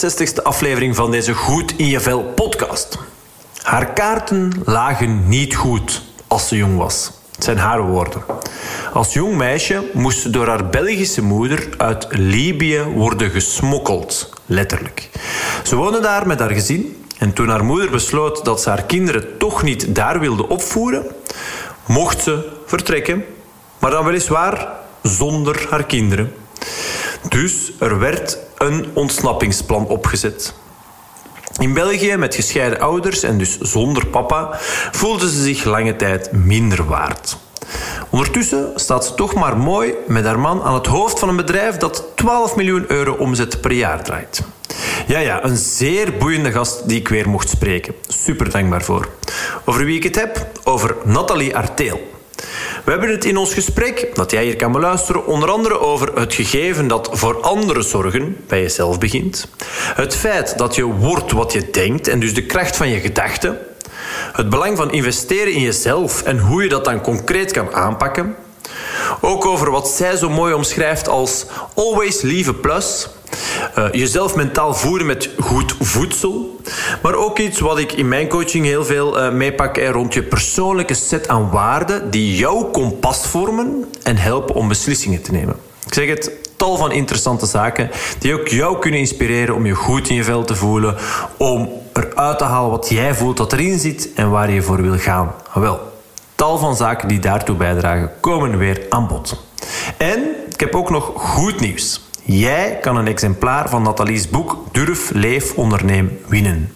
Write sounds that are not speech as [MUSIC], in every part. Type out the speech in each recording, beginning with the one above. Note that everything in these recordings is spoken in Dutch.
Hey, welkom bij de 68e aflevering van deze Goed in je Vel podcast. Haar kaarten lagen niet goed als ze jong was. Het zijn haar woorden. Als jong meisje moest ze door haar Belgische moeder uit Libië worden gesmokkeld, letterlijk. Ze woonde daar met haar gezin en toen haar moeder besloot dat ze haar kinderen toch niet daar wilde opvoeren, mocht ze vertrekken, maar dan weliswaar zonder haar kinderen. Dus er werd een ontsnappingsplan opgezet. In België, met gescheiden ouders en dus zonder papa, voelde ze zich lange tijd minder waard. Ondertussen staat ze toch maar mooi met haar man aan het hoofd van een bedrijf dat 12 miljoen euro omzet per jaar draait. Ja, ja, een zeer boeiende gast die ik weer mocht spreken. Super dankbaar voor. Over wie ik het heb? Over Nathalie Arteel. We hebben het in ons gesprek, dat jij hier kan beluisteren, onder andere over het gegeven dat voor anderen zorgen bij jezelf begint. Het feit dat je wordt wat je denkt en dus de kracht van je gedachten. Het belang van investeren in jezelf en hoe je dat dan concreet kan aanpakken. Ook over wat zij zo mooi omschrijft als always leave a plus. Uh, jezelf mentaal voeden met goed voedsel. Maar ook iets wat ik in mijn coaching heel veel uh, meepak rond je persoonlijke set aan waarden die jouw kompas vormen en helpen om beslissingen te nemen. Ik zeg het, tal van interessante zaken die ook jou kunnen inspireren om je goed in je vel te voelen, om eruit te halen wat jij voelt dat erin zit en waar je voor wil gaan. Wel, tal van zaken die daartoe bijdragen komen weer aan bod. En ik heb ook nog goed nieuws. Jij kan een exemplaar van Nathalie's boek Durf, Leef, Onderneem winnen.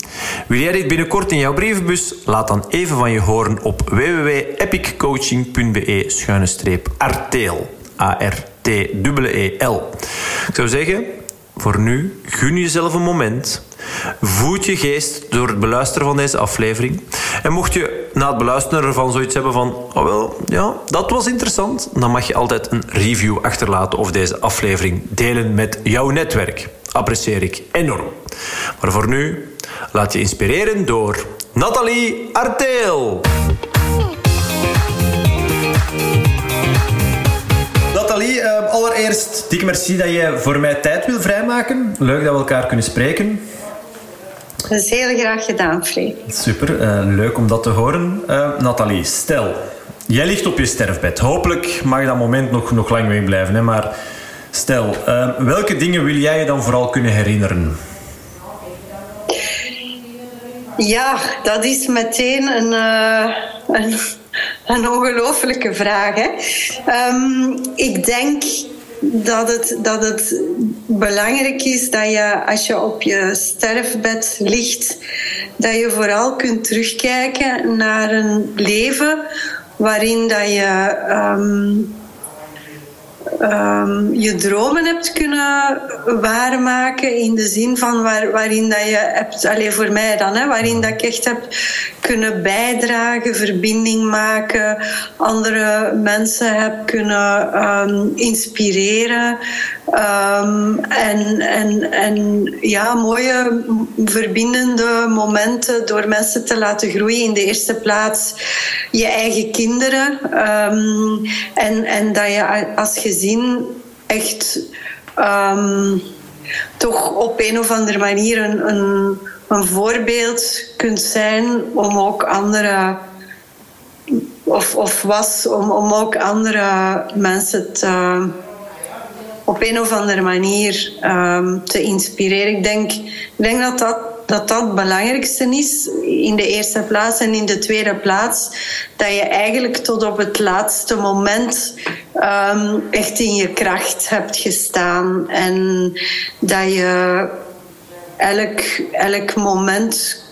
Wil jij dit binnenkort in jouw brievenbus? Laat dan even van je horen op www.epiccoaching.be-arteel. A-R-T-E-E-L. Ik zou zeggen, voor nu, gun jezelf een moment. Voed je geest door het beluisteren van deze aflevering. En mocht je na het beluisteren ervan zoiets hebben van... Oh wel, ja, dat was interessant. Dan mag je altijd een review achterlaten of deze aflevering delen met jouw netwerk. Apprecieer ik enorm. Maar voor nu, laat je inspireren door Nathalie Arteel. Nathalie, uh, allereerst dikke merci dat je voor mij tijd wil vrijmaken. Leuk dat we elkaar kunnen spreken. Is heel graag gedaan, Free. Super, uh, leuk om dat te horen. Uh, Nathalie, stel, jij ligt op je sterfbed. Hopelijk mag dat moment nog, nog lang weg blijven. Hè? Maar stel, welke dingen wil jij je dan vooral kunnen herinneren? Ja, dat is meteen een, een een ongelofelijke vraag. Hè? Um, ik denk dat het, dat het belangrijk is dat je als je op je sterfbed ligt, dat je vooral kunt terugkijken naar een leven waarin dat je um, um, je dromen hebt kunnen waarmaken in de zin van waar, waarin dat je hebt, alleen voor mij dan, hè, waarin dat ik echt heb kunnen bijdragen, verbinding maken, andere mensen heb kunnen um, inspireren um, en, en, en ja, mooie verbindende momenten door mensen te laten groeien. In de eerste plaats je eigen kinderen en, en dat je als gezin echt toch op een of andere manier een, een een voorbeeld kunt zijn om ook andere of, of was om, om ook andere mensen te, op een of andere manier um, te inspireren. Ik denk, ik denk dat, dat, dat dat het belangrijkste is in de eerste plaats. En in de tweede plaats dat je eigenlijk tot op het laatste moment um, echt in je kracht hebt gestaan. En dat je elk, elk moment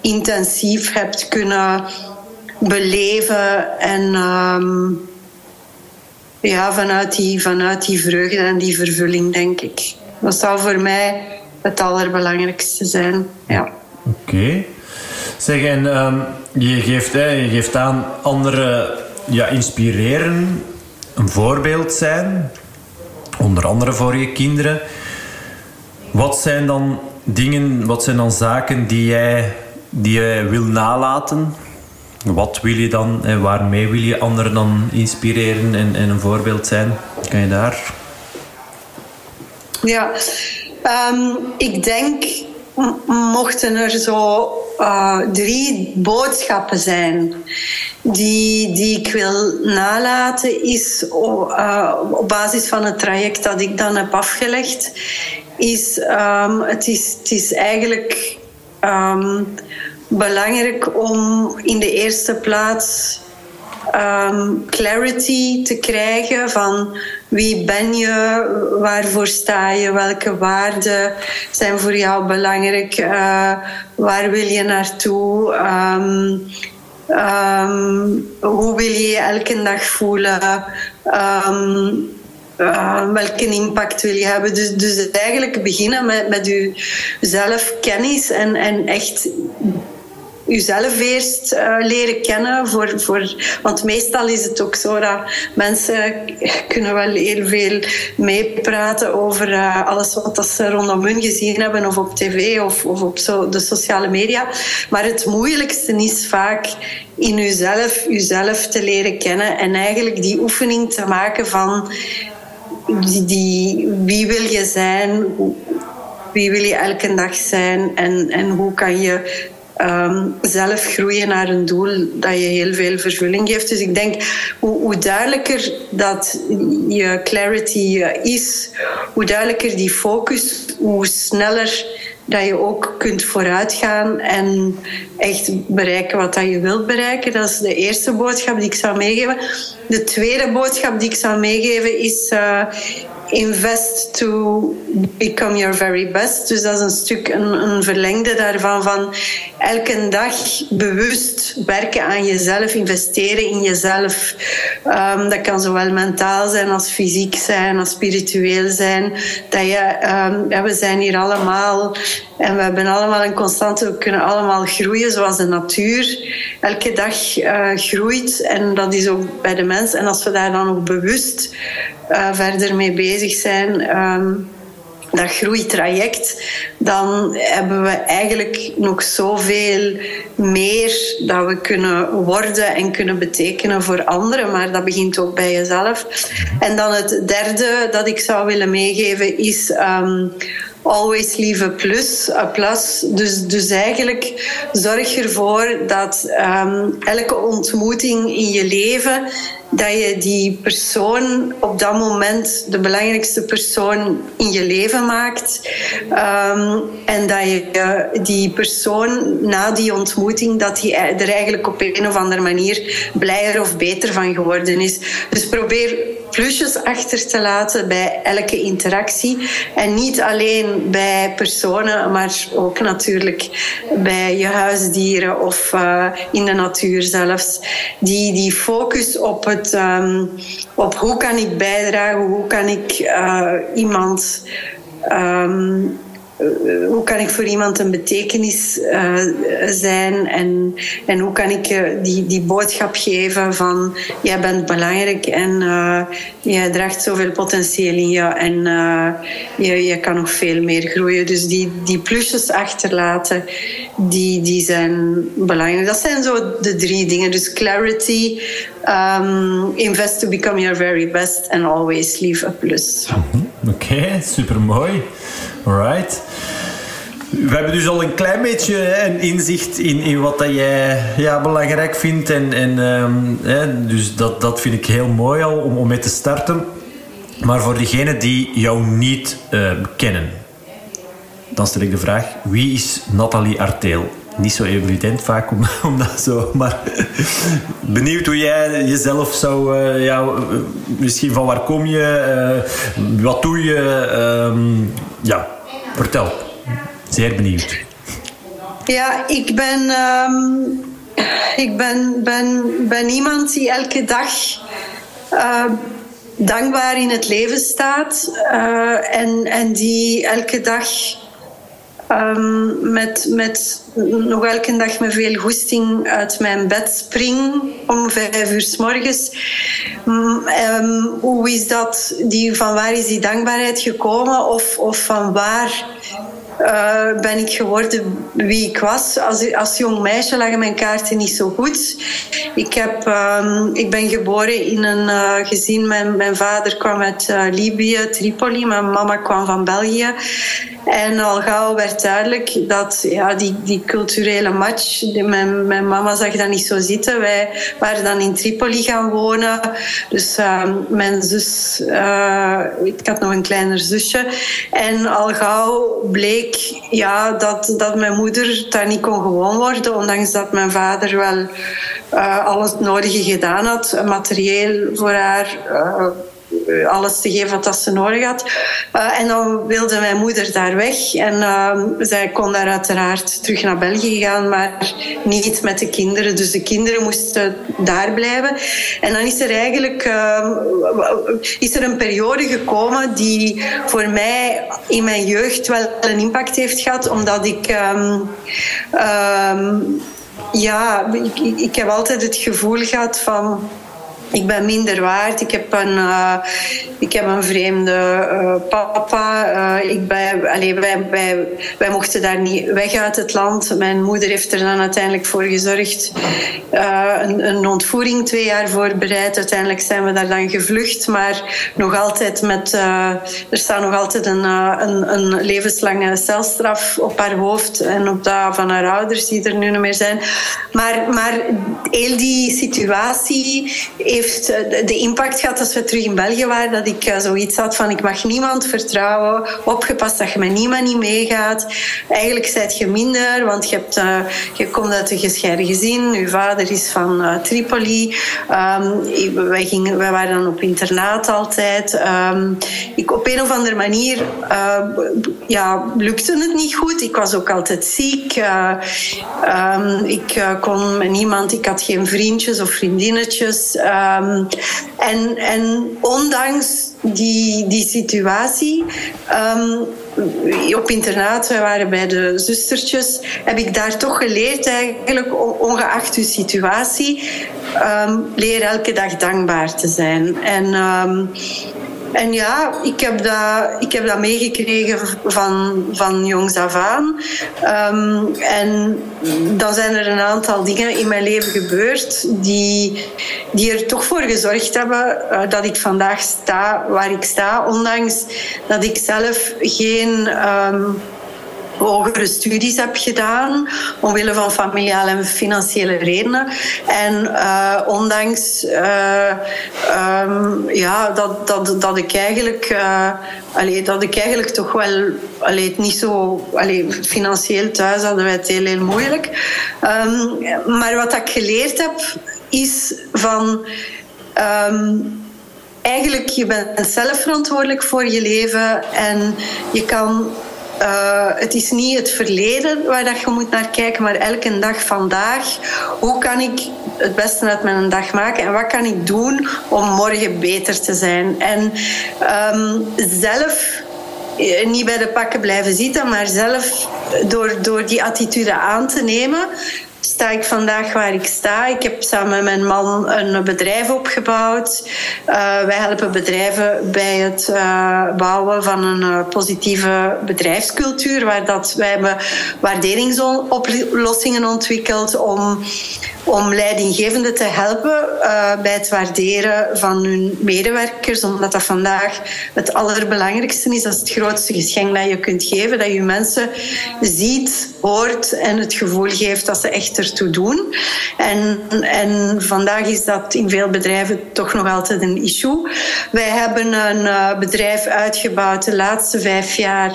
intensief hebt kunnen beleven. En um, ja, vanuit die, vanuit die vreugde en die vervulling, denk ik. Dat zou voor mij het allerbelangrijkste zijn. Ja. Oké. Zeg, en um, je, geeft, hè, je geeft aan anderen ja, inspireren, een voorbeeld zijn, onder andere voor je kinderen. Wat zijn dan dingen, wat zijn dan zaken die jij, die jij wil nalaten? Wat wil je dan en waarmee wil je anderen dan inspireren en, en een voorbeeld zijn? Kan je daar? Ja, Ehm, ik denk, mochten er zo uh, drie boodschappen zijn die, die ik wil nalaten, is uh, op basis van het traject dat ik dan heb afgelegd, is um, het is, het is eigenlijk um, belangrijk om in de eerste plaats um, clarity te krijgen van wie ben je, waarvoor sta je, welke waarden zijn voor jou belangrijk, uh, waar wil je naartoe. Um, um, hoe wil je je elke dag voelen? Welke impact wil je hebben? Dus, dus eigenlijk beginnen met, met je zelfkennis en, en echt jezelf eerst uh, leren kennen. Voor, voor, want meestal is het ook zo dat mensen kunnen wel heel veel meepraten over uh, alles wat ze rondom hun gezien hebben, of op tv of, of op zo, de sociale media. Maar het moeilijkste is vaak in jezelf, jezelf te leren kennen en eigenlijk die oefening te maken van die, die, wie wil je zijn, wie wil je elke dag zijn en, en hoe kan je um, zelf groeien naar een doel dat je heel veel vervulling geeft. Dus ik denk, hoe, duidelijker dat je clarity is, hoe duidelijker die focus, hoe sneller dat je ook kunt vooruitgaan en echt bereiken wat dat je wilt bereiken. Dat is de eerste boodschap die ik zou meegeven. De tweede boodschap die ik zou meegeven is... Uh, invest to become your very best. Dus dat is een stuk een, verlengde daarvan van elke dag bewust werken aan jezelf, investeren in jezelf. Um, dat kan zowel mentaal zijn als fysiek zijn, als spiritueel zijn. Dat je, ja, we zijn hier allemaal en we hebben allemaal een constante, we kunnen allemaal groeien zoals de natuur elke dag uh, groeit. En dat is ook bij de mens. En als we daar dan ook bewust uh, verder mee bezig zijn. Um, dat groeitraject, dan hebben we eigenlijk nog zoveel meer dat we kunnen worden en kunnen betekenen voor anderen. Maar dat begint ook bij jezelf. En dan het derde dat ik zou willen meegeven is. Um, always leave a plus. Plus. Dus, dus eigenlijk zorg ervoor dat um, elke ontmoeting in je leven dat je die persoon op dat moment de belangrijkste persoon in je leven maakt. Um, en dat je die persoon na die ontmoeting, dat die er eigenlijk op een of andere manier blijer of beter van geworden is. Dus probeer plusjes achter te laten bij elke interactie. En niet alleen bij personen, maar ook natuurlijk bij je huisdieren of uh, in de natuur zelfs. Die, die focus op, het, um, op hoe kan ik bijdragen, hoe kan ik uh, iemand. Um, eh, hoe kan ik voor iemand een betekenis uh, zijn en, en hoe kan ik uh, die, die boodschap geven van jij bent belangrijk en jij draagt zoveel potentieel in je en je, je kan nog veel meer groeien. Dus die, die plusjes achterlaten, die, die zijn belangrijk. Dat zijn zo de drie dingen. Dus clarity, um, invest to become your very best and always leave a plus. Oké, super mooi. Alright. We hebben dus al een klein beetje een inzicht in, in wat dat jij ja, belangrijk vindt. En, en, um, hè, dus dat, dat vind ik heel mooi al om, om mee te starten. Maar voor diegenen die jou niet uh, kennen, dan stel ik de vraag: wie is Nathalie Arteel? Niet zo evident vaak om, [LAUGHS] om dat zo, maar [LAUGHS] benieuwd hoe jij jezelf zou, uh, ja, misschien van waar kom je, uh, wat doe je, um, ja, Vertel. Zeer benieuwd. Ja, ik ben, um, ik ben, ben, ben iemand die elke dag uh, dankbaar in het leven staat uh, en, en die elke dag um, met, met nog elke dag met veel goesting uit mijn bed spring om vijf uur s morgens. Um, hoe is dat? Die, van waar is die dankbaarheid gekomen? Of, of van waar uh, ben ik geworden wie ik was. Als, als jong meisje lagen mijn kaarten niet zo goed. Ik, heb, um, ik ben geboren in een uh, gezin. Mijn, mijn vader kwam uit uh, Libië, Tripoli. Mijn mama kwam van België. En al gauw werd duidelijk dat ja, die, die culturele match, die, mijn, mijn mama zag dat niet zo zitten. Wij waren dan in Tripoli gaan wonen. Dus uh, mijn zus, ik had nog een kleiner zusje. En al gauw bleek ja, dat, dat mijn moeder daar niet kon gewoon worden, ondanks dat mijn vader wel uh, alles nodige gedaan had, materieel voor haar eh, alles te geven wat ze nodig had. Uh, en dan wilde mijn moeder daar weg. En uh, zij kon daar uiteraard terug naar België gaan, maar niet met de kinderen. Dus de kinderen moesten daar blijven. En dan is er eigenlijk uh, is er een periode gekomen die voor mij in mijn jeugd wel een impact heeft gehad, omdat ik. Um, ja, ik, ik heb altijd het gevoel gehad van ik ben minder waard. Ik heb een, uh, ik heb een vreemde uh, papa. Uh, ik ben, allee, wij, wij, wij mochten daar niet weg uit het land. Mijn moeder heeft er dan uiteindelijk voor gezorgd. Een, een, ontvoering twee jaar voorbereid. Uiteindelijk zijn we daar dan gevlucht. Maar nog altijd met... er staat nog altijd een, een, een, levenslange celstraf op haar hoofd. En op dat van haar ouders die er nu niet meer zijn. Maar, maar heel die situatie heeft eh, de impact gehad als we terug in België waren. Dat ik eh, zoiets had van ik mag niemand vertrouwen. Opgepast dat je met niemand niet meegaat. Eigenlijk zijt je minder, want je, hebt, uh, je komt uit een gescheiden gezin. Je vader is van Tripoli. Um, wij, gingen, wij waren dan op internaat altijd. Um, ik, op een of andere manier ja, lukte het niet goed. Ik was ook altijd ziek. Um, ik kon met niemand... Ik had geen vriendjes of vriendinnetjes. Um, en, en ondanks die, die situatie. Um, op internaat, wij waren bij de zustertjes, heb ik daar toch geleerd eigenlijk, ongeacht uw situatie, um, leer elke dag dankbaar te zijn. En en ja, ik heb dat, ik heb dat meegekregen van, van jongs af aan. Um, en dan zijn er een aantal dingen in mijn leven gebeurd die, die er toch voor gezorgd hebben uh, dat ik vandaag sta waar ik sta. Ondanks dat ik zelf geen... Um, hogere studies heb gedaan, omwille van familiale en financiële redenen. En uh, ondanks uh, um, ja, dat, dat, dat ik eigenlijk, uh, dat ik eigenlijk toch wel allee, niet zo allee, financieel thuis hadden wij het heel, moeilijk. Um, maar wat ik geleerd heb, is van. Um, eigenlijk, je bent zelf verantwoordelijk voor je leven en je kan uh, het is niet het verleden waar dat je moet naar kijken, maar elke dag vandaag. Hoe kan ik het beste uit mijn dag maken en wat kan ik doen om morgen beter te zijn? En um, zelf eh, niet bij de pakken blijven zitten, maar zelf door, door die attitude aan te nemen, sta ik vandaag waar ik sta. Ik heb samen met mijn man een bedrijf opgebouwd. Uh, wij helpen bedrijven bij het uh, bouwen van een uh, positieve bedrijfscultuur. Waar dat, wij hebben waarderingsoplossingen ontwikkeld om om leidinggevenden te helpen bij het waarderen van hun medewerkers, omdat dat vandaag het allerbelangrijkste is. Dat is het grootste geschenk dat je kunt geven, dat je mensen ziet, hoort en het gevoel geeft dat ze echt ertoe doen. En, en vandaag is dat in veel bedrijven toch nog altijd een issue. Wij hebben een uh, bedrijf uitgebouwd de laatste vijf jaar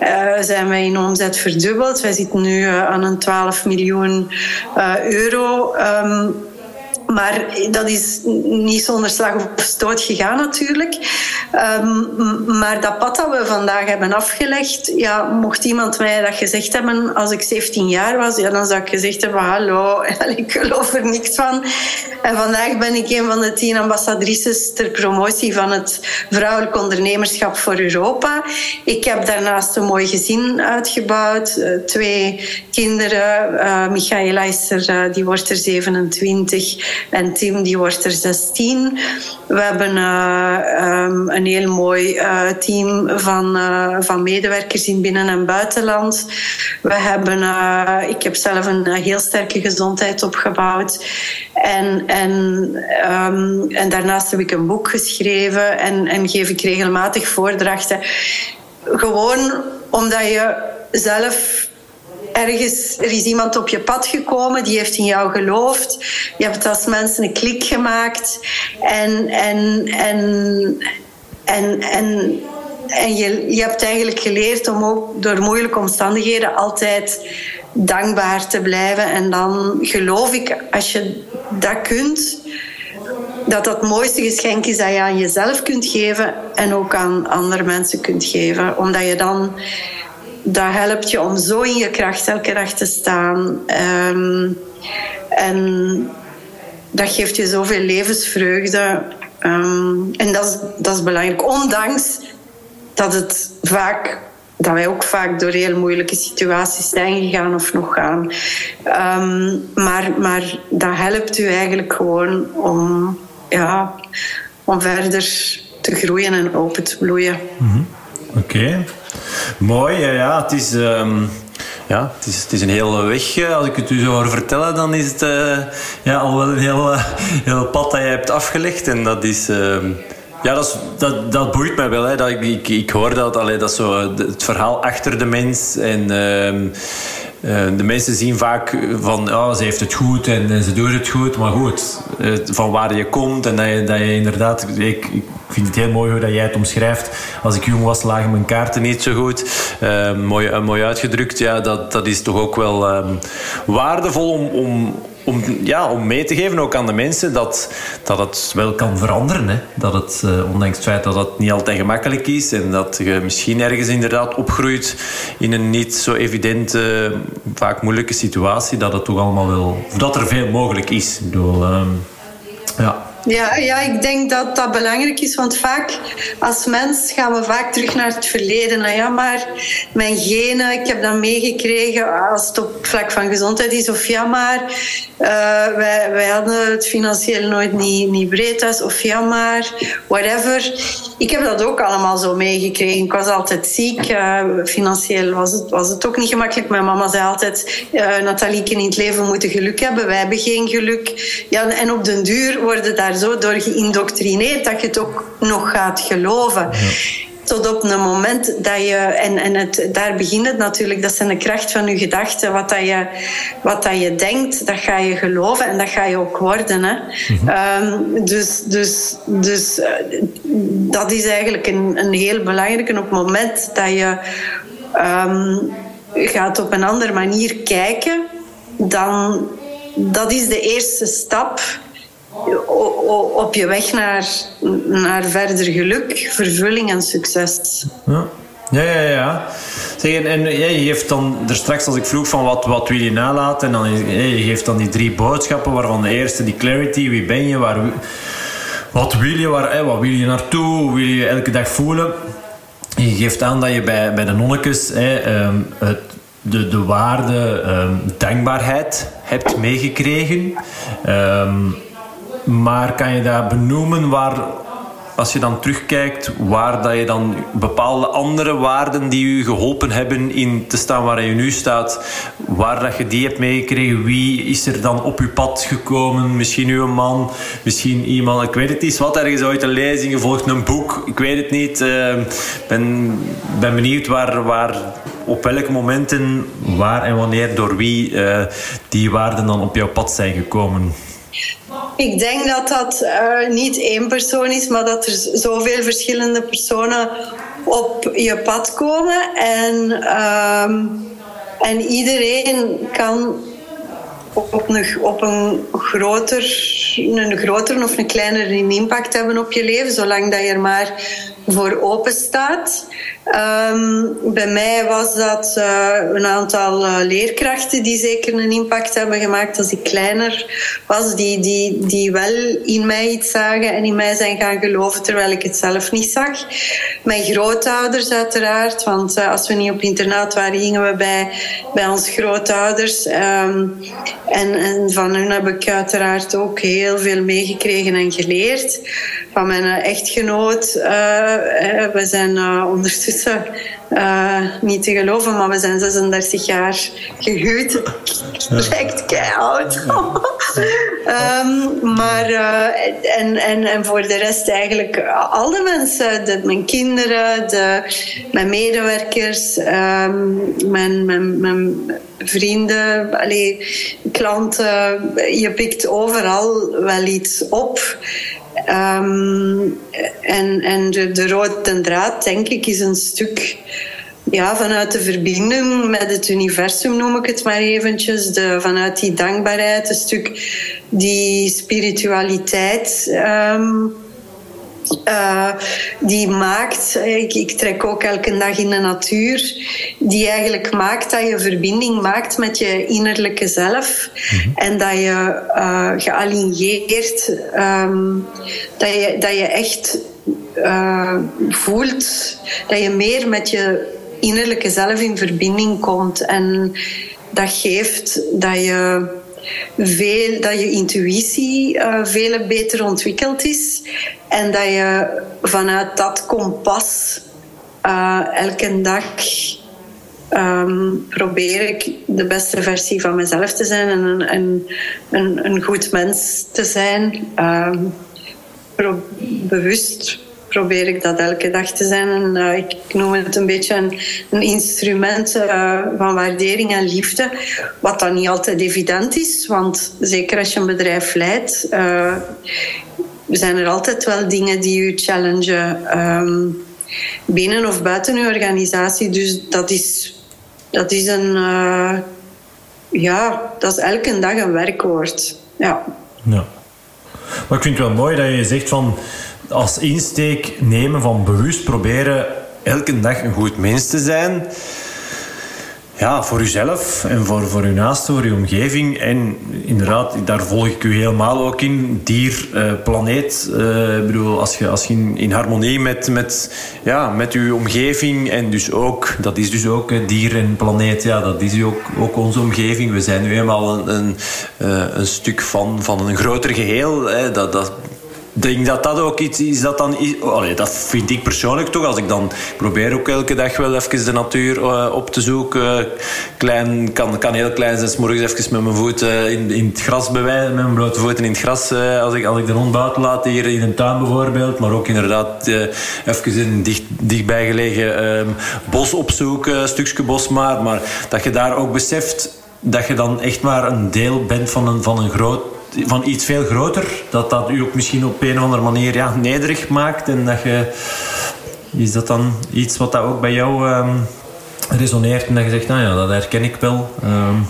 uh, zijn wij in omzet verdubbeld. Wij zitten nu uh, aan een 12 miljoen euro. Um, maar dat is niet zonder slag of stoot gegaan natuurlijk. Um, maar dat pad dat we vandaag hebben afgelegd, ja, mocht iemand mij dat gezegd hebben als ik 17 jaar was, ja, dan zou ik gezegd hebben, hallo, [LAUGHS] ik geloof er niks van. En vandaag ben ik een van de tien ambassadrices ter promotie van het vrouwelijk ondernemerschap voor Europa. Ik heb daarnaast een mooi gezin uitgebouwd, uh, twee kinderen. Uh, Michaela is uh, die wordt er 27. En Tim die wordt er 16. We hebben uh, um, een heel mooi uh, team van, uh, van medewerkers in binnen- en buitenland. We hebben, ik heb zelf een heel sterke gezondheid opgebouwd. En, en, um, en daarnaast heb ik een boek geschreven en, en geef ik regelmatig voordrachten. Gewoon omdat je zelf ergens, er is iemand op je pad gekomen, die heeft in jou geloofd. Je hebt als mensen een klik gemaakt. En, en, en, en, en, en je, je hebt eigenlijk geleerd om ook door moeilijke omstandigheden altijd dankbaar te blijven. En dan geloof ik, als je dat kunt, dat dat het mooiste geschenk is dat je aan jezelf kunt geven en ook aan andere mensen kunt geven. Omdat je dan, dat helpt je om zo in je kracht elke dag te staan. Ehm, en dat geeft je zoveel levensvreugde. Ehm, en dat is, dat is belangrijk. Ondanks dat het vaak dat wij ook vaak door heel moeilijke situaties zijn gegaan of nog gaan. Ehm, maar, maar dat helpt u eigenlijk gewoon om, ja, om verder te groeien en open te bloeien. Mhm. Oké, mooi. Ja, het is. Um ja, het is, het is een hele weg. Eh, als ik het u zo hoor vertellen, dan is het uh, ja, al wel een heel, uh, heel pad dat je hebt afgelegd. En dat is, uh, ja, dat, dat, dat boeit mij wel. Hè. Dat, ik, ik, ik hoor dat, allee, dat zo, het verhaal achter de mens. En ehm, eh, de mensen zien vaak van oh, ze heeft het goed en, ze doet het goed. Maar goed, van waar je komt en dat je, dat je inderdaad. Ik, ik vind het heel mooi hoe dat jij het omschrijft. Als ik jong was, lagen mijn kaarten niet zo goed. Uh, mooi, mooi uitgedrukt. Ja, dat, dat is toch ook wel uh, waardevol om, om, om, ja, om mee te geven ook aan de mensen dat, dat het wel kan veranderen. Hè? Dat het, uh, ondanks het feit dat het niet altijd gemakkelijk is en dat je misschien ergens inderdaad opgroeit in een niet zo evidente, vaak moeilijke situatie, dat het toch allemaal wel, dat er veel mogelijk is. Ik bedoel, uh, ja. Ja, ja, ik denk dat dat belangrijk is, want vaak als mens gaan we vaak terug naar het verleden. Nou ja, maar mijn genen, ik heb dat meegekregen als het op vlak van gezondheid is. Of ja, maar uh, wij, wij hadden het financieel nooit niet, niet breed thuis. Of ja, maar whatever. Ik heb dat ook allemaal zo meegekregen. Ik was altijd ziek. Uh, financieel was het, was het ook niet gemakkelijk. Mijn mama zei altijd, uh, Nathalie, in het leven moeten geluk hebben. Wij hebben geen geluk. Ja, en op den duur worden daar zo door geïndoctrineerd dat je het ook nog gaat geloven. Ja. Tot op een moment dat je, en, en het, daar begint het natuurlijk, dat zijn de kracht van je gedachten. Wat, dat je, wat dat je denkt, dat ga je geloven en dat ga je ook worden. Hè? Mm -hmm. um, dus dus, dus dat is eigenlijk een, een heel belangrijk. En op het moment dat je um, gaat op een andere manier kijken, dan dat is de eerste stap op je weg naar, naar verder geluk, vervulling en succes. Ja. Ja, ja, ja. Zeg, en, en ja, je geeft dan er straks, als ik vroeg van wat, wat wil je nalaten, en dan je geeft dan die drie boodschappen, waarvan de eerste die clarity, wie ben je, waar, wat wil je, waar, wat wil je naartoe, hoe wil je elke dag voelen. Je geeft aan dat je bij, bij de nonnekes um, het, de, de waarde um, dankbaarheid hebt meegekregen. Um, maar kan je dat benoemen waar, als je dan terugkijkt, waar dat je dan bepaalde andere waarden die u geholpen hebben in te staan waar je nu staat, waar dat je die hebt meegekregen, wie is er dan op uw pad gekomen? Misschien uw man, misschien iemand, ik weet het niet, wat ergens uit een lezing, gevolgd een boek, ik weet het niet. Ik uh, ben, ben benieuwd waar, waar, op welke momenten, waar en wanneer, door wie uh, die waarden dan op jouw pad zijn gekomen. Ik denk dat dat uh, niet één persoon is, maar dat er zoveel verschillende personen op je pad komen. En, um, en iedereen kan op een, op een, groter, een grotere of een kleinere impact hebben op je leven, zolang dat je er maar voor open staat. Um, bij mij was dat uh, een aantal uh, leerkrachten die zeker een impact hebben gemaakt als ik kleiner was, die, die, die wel in mij iets zagen en in mij zijn gaan geloven terwijl ik het zelf niet zag. Mijn grootouders uiteraard, want uh, als we niet op internaat waren, gingen we bij, bij ons grootouders. Um, en, en van hun heb ik uiteraard ook heel veel meegekregen en geleerd. van mijn echtgenoot. we zijn ondertussen niet te geloven, maar we zijn 36 jaar gehuwd. Lijkt [LAUGHS] keihard. um, [LAUGHS] maar en, en, en voor de rest eigenlijk al de mensen, de, mijn kinderen, de, mijn medewerkers, um, mijn, mijn, mijn vrienden, allee, klanten. Je pikt overal wel iets op. Um, en en de, de rode draad, denk ik, is een stuk ja, vanuit de verbinding met het universum, noem ik het maar eventjes. De, vanuit die dankbaarheid, een stuk die spiritualiteit. Um, uh, die maakt, ik, ik, trek ook elke dag in de natuur, die eigenlijk maakt dat je verbinding maakt met je innerlijke zelf mm-hmm. en dat je uh, gealigneerd, um, dat, je, dat je echt uh, voelt dat je meer met je innerlijke zelf in verbinding komt en dat geeft dat je veel, dat je intuïtie uh, veel beter ontwikkeld is. En dat je vanuit dat kompas uh, elke dag um, probeer ik de beste versie van mezelf te zijn en een, een, een, goed mens te zijn. Um, bewust probeer ik dat elke dag te zijn. En, uh, ik noem het een beetje een, een instrument uh, van waardering en liefde. Wat dan niet altijd evident is, want zeker als je een bedrijf leidt, uh, zijn er altijd wel dingen die je challengen. Um, binnen of buiten je organisatie. Dus dat is, dat is een. ja, dat is elke dag een werkwoord. Ja. ja. Maar ik vind het wel mooi dat je zegt van als insteek nemen van bewust proberen elke dag een goed mens te zijn. Ja, voor uzelf en voor, voor uw naasten, voor uw omgeving. En inderdaad, daar volg ik u helemaal ook in. Dier, uh, planeet. Uh, ik bedoel, als je, als in, in, harmonie met, met, ja, met uw omgeving en dus ook, dat is dus ook dier en planeet, ja, dat is ook, ook onze omgeving. We zijn nu eenmaal een, een, een stuk van, van een groter geheel. Hè. Dat, dat, denk dat dat ook iets is dat dan... Dat vind ik persoonlijk toch. Als ik dan probeer ook elke dag wel even de natuur uh, op te zoeken. Klein, kan, kan heel klein zijn. Morgens even met mijn voeten in, in het gras bewijzen. Met mijn blote voeten in het gras. Uh, als, ik, als ik de hond buiten laat. Hier in een tuin bijvoorbeeld. Maar ook inderdaad uh, even in een dicht, dichtbij gelegen um, bos opzoeken. Stukje bos maar. Maar dat je daar ook beseft dat je dan echt maar een deel bent van een, van een groot van iets veel groter. Dat dat u ook misschien op een of andere manier ja, nederig maakt. En dat je... Is dat dan iets wat dat ook bij jou um, resoneert en dat je zegt, nou ja, dat herken ik wel. Um.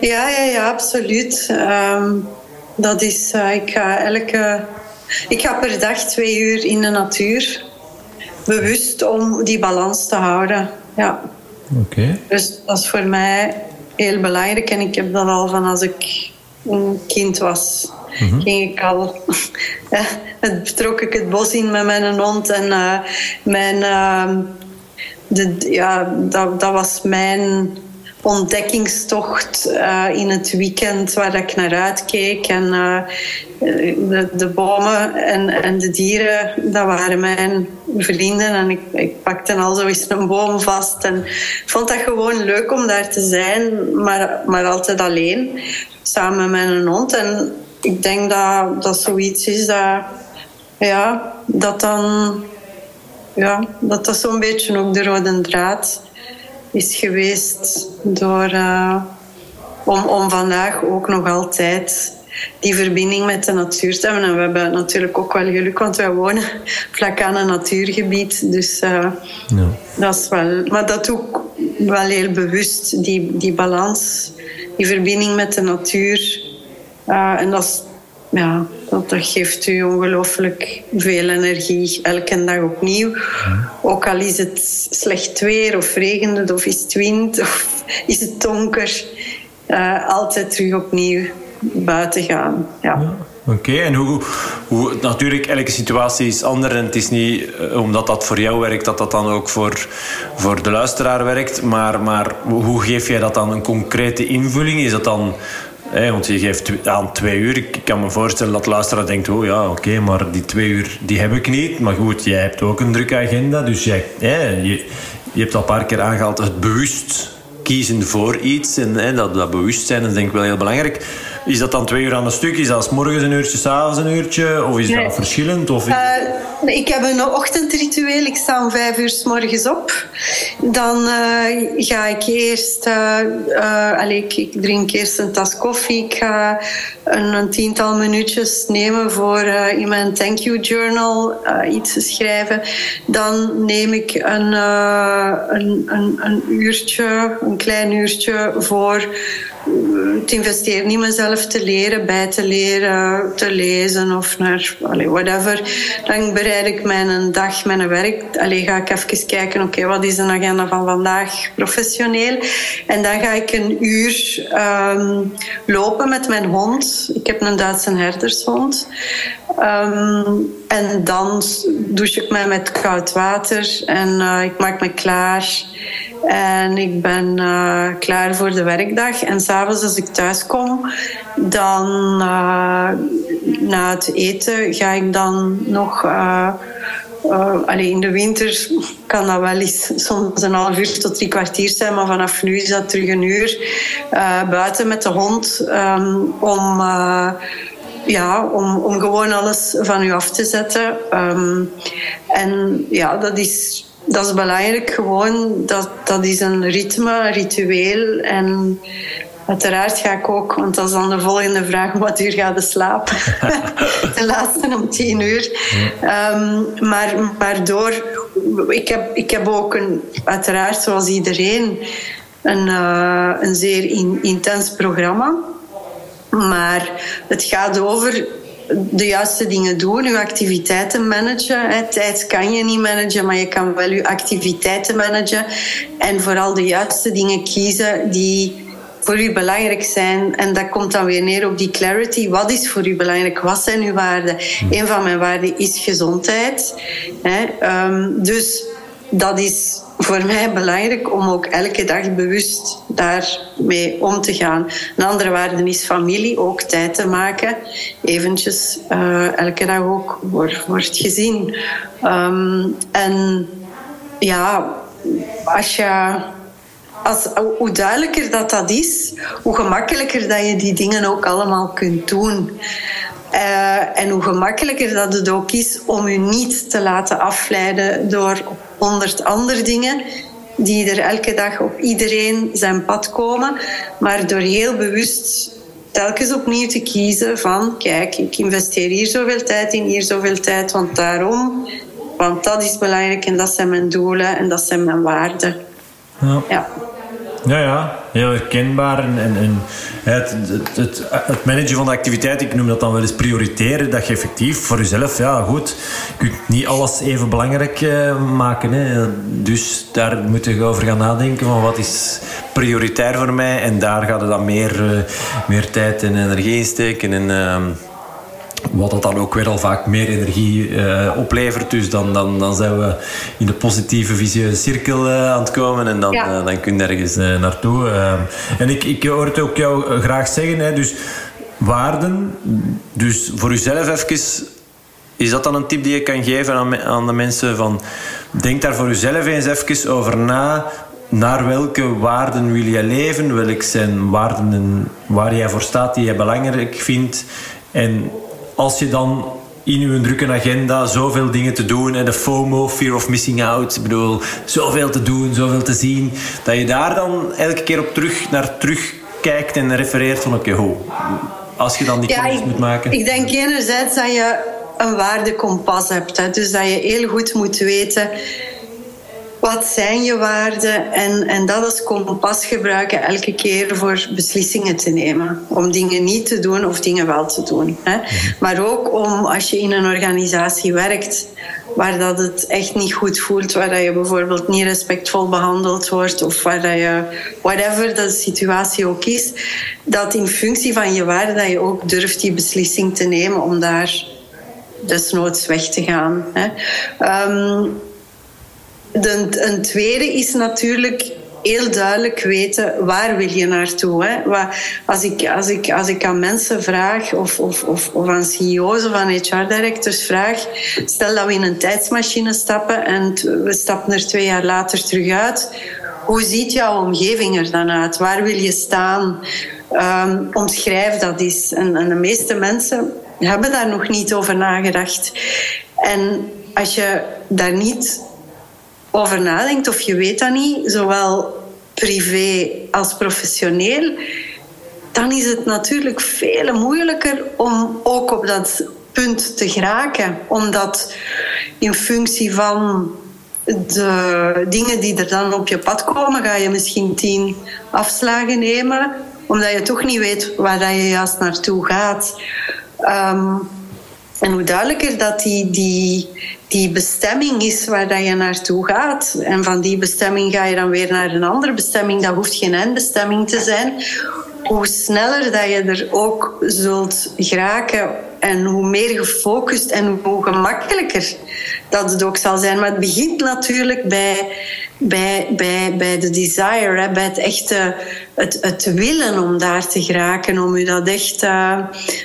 Ja, ja, ja, absoluut. Um, dat is, uh, ik ga elke... Ik ga per dag twee uur in de natuur. Bewust om die balans te houden. Ja. Oké. Dus dat is voor mij heel belangrijk. En ik heb dat al van als ik een kind was, mm ging ik al. [LAUGHS] trok ik het bos in met mijn hond en uh, mijn. Uh, de, ja, dat, dat was mijn ontdekkingstocht uh, in het weekend waar ik naar uitkeek. En uh, de, de, bomen en, en de dieren, dat waren mijn vrienden. En ik, ik pakte al zo eens een boom vast. En vond dat gewoon leuk om daar te zijn, maar, maar altijd alleen samen met een hond. En ik denk dat dat zoiets is dat, ja, dat dan, ja, dat dat zo'n beetje ook de rode draad is geweest door, uh, om, om vandaag ook nog altijd die verbinding met de natuur te hebben. En we hebben natuurlijk ook wel geluk, want wij wonen [LAUGHS] vlak aan een natuurgebied. Dus uh, ja. dat is wel... Maar dat ook wel heel bewust, die, die balans die verbinding met de natuur. Uh, en dat, ja, dat, dat, geeft u ongelooflijk veel energie, elke dag opnieuw. Ook al is het slecht weer of regent het of is het wind of is het donker. Uh, altijd terug opnieuw buiten gaan. ja. Oké, en hoe, hoe, natuurlijk, elke situatie is anders. En het is niet eh, omdat dat voor jou werkt, dat dat dan ook voor, voor de luisteraar werkt. Maar, maar hoe geef jij dat dan een concrete invulling? Is dat dan want je geeft aan twee uur. Ik kan me voorstellen dat de luisteraar denkt: oh ja, oké, maar die twee uur die heb ik niet. Maar goed, jij hebt ook een drukke agenda. Dus jij, je, je hebt al een paar keer aangehaald het bewust kiezen voor iets. En hè, dat, dat bewustzijn is denk ik wel heel belangrijk. Is dat dan twee uur aan een stuk? Is dat s morgens een uurtje, s'avonds een uurtje? Of is dat verschillend? Of... Uh, ik heb een ochtendritueel. Ik sta om vijf uur s morgens op. Dan uh, ga ik eerst... Uh, allez, ik, ik, drink eerst een tas koffie. Ik ga een, een tiental minuutjes nemen voor in mijn thank you journal iets te schrijven. Dan neem ik een, een, een, een uurtje, een klein uurtje voor te investeren in mezelf te leren, bij te leren, te lezen of naar allee, whatever. Dan bereid ik mijn dag, mijn werk. Allee, ga ik even kijken, oké, wat is de agenda van vandaag professioneel? En dan ga ik een uur um, lopen met mijn hond. Ik heb een Duitse herdershond. Um, en dan douche ik mij met koud water en uh, ik maak me klaar. En ik ben uh, klaar voor de werkdag. En s'avonds als ik thuis kom, dan uh, na het eten ga ik dan nog... Uh, in de winter kan dat wel eens soms een half uur tot drie kwartier zijn, maar vanaf nu is dat terug een uur buiten met de hond um, om ja, om, om gewoon alles van u af te zetten. Um, en ja, dat is, dat is belangrijk gewoon. Dat, dat is een ritme, een ritueel. En uiteraard ga ik ook, want dat is dan de volgende vraag, wat uur gaat de slapen? [LAUGHS] de laatste om tien uur. Um, maar, maar door, ik heb, ik heb ook een, uiteraard zoals iedereen, een, uh, een zeer in, intens programma. Maar het gaat over de juiste dingen doen, je activiteiten managen. Tijd kan je niet managen, maar je kan wel je activiteiten managen. En vooral de juiste dingen kiezen die voor u belangrijk zijn. En dat komt dan weer neer op die clarity. Wat is voor u belangrijk? Wat zijn uw waarden? Een van mijn waarden is gezondheid. Ehm, dus dat is voor mij belangrijk om ook elke dag bewust daarmee om te gaan. Een andere waarde is familie, ook tijd te maken. Eventjes uh, elke dag ook het gezin. Um, en ja, als je... Als, hoe duidelijker dat dat is, hoe gemakkelijker dat je die dingen ook allemaal kunt doen. Uh, en hoe gemakkelijker dat het ook is om je niet te laten afleiden door honderd andere dingen die er elke dag op iedereen zijn pad komen, maar door heel bewust telkens opnieuw te kiezen van kijk, ik investeer hier zoveel tijd in, hier zoveel tijd, want daarom, want dat is belangrijk en dat zijn mijn doelen en dat zijn mijn waarden. Ja. ja. Ja, ja, heel herkenbaar. En, het, het, het, managen van de activiteit, ik noem dat dan wel eens prioriteren. Dat je effectief voor jezelf, ja goed, je kunt niet alles even belangrijk uh, maken. Hè. Dus daar moet je over gaan nadenken van wat is prioritair voor mij. En daar gaat er dan meer, uh, meer tijd en energie in steken. En, uh, wat dat dan ook weer al vaak meer energie uh, oplevert. Dus dan, dan, dan zijn we in de positieve visieuze cirkel uh, aan het komen. En dan, ja. uh, dan kun je ergens naartoe. en ik, ik hoor het ook jou graag zeggen. Hè, dus waarden. Dus voor jezelf even... Is dat dan een tip die je kan geven aan, aan de mensen? Van, denk daar voor jezelf eens even over na naar welke waarden wil jij leven? Welke zijn waarden waar jij voor staat die je belangrijk vindt? En als je dan in je drukke agenda zoveel dingen te doen en de FOMO, fear of missing out, ik bedoel, zoveel te doen, zoveel te zien, dat je daar dan elke keer op terug naar terug kijkt en refereert van oké, okay, als je dan die ja, moet maken. Ik denk enerzijds dat je een waardekompas hebt, hè, dus dat je heel goed moet weten wat zijn je waarden en, en dat als kompas gebruiken elke keer voor beslissingen te nemen. Om dingen niet te doen of dingen wel te doen. Hè. Mhm. Maar ook om als je in een organisatie werkt waar dat het echt niet goed voelt, waar dat je bijvoorbeeld niet respectvol behandeld wordt of waar dat je, whatever de situatie ook is, dat in functie van je waarden dat je ook durft die beslissing te nemen om daar desnoods weg te gaan. Hè. Um, een tweede is natuurlijk heel duidelijk weten waar wil je naartoe. Hè? Als, ik, als, ik, als ik aan mensen vraag of, of, of, of aan CEO's of aan HR-directors vraag, stel dat we in een tijdsmachine stappen en we stappen er twee jaar later terug uit. Hoe ziet jouw omgeving er dan uit? Waar wil je staan? Um, omschrijf dat eens. En, en de meeste mensen hebben daar nog niet over nagedacht. En als je daar niet over nadenkt of je weet dat niet, zowel privé als professioneel, dan is het natuurlijk veel moeilijker om ook op dat punt te geraken. Omdat in functie van de dingen die er dan op je pad komen, ga je misschien tien afslagen nemen, omdat je toch niet weet waar je juist naartoe gaat. Um, en hoe duidelijker dat die, die, die bestemming is waar dat je naartoe gaat. En van die bestemming ga je dan weer naar een andere bestemming. Dat hoeft geen eindbestemming te zijn. Hoe sneller dat je er ook zult geraken en hoe meer gefocust en hoe gemakkelijker dat het ook zal zijn. Maar het begint natuurlijk bij bij, bij, bij de desire, hè, bij het echte het, het willen om daar te geraken, om u dat echt uh,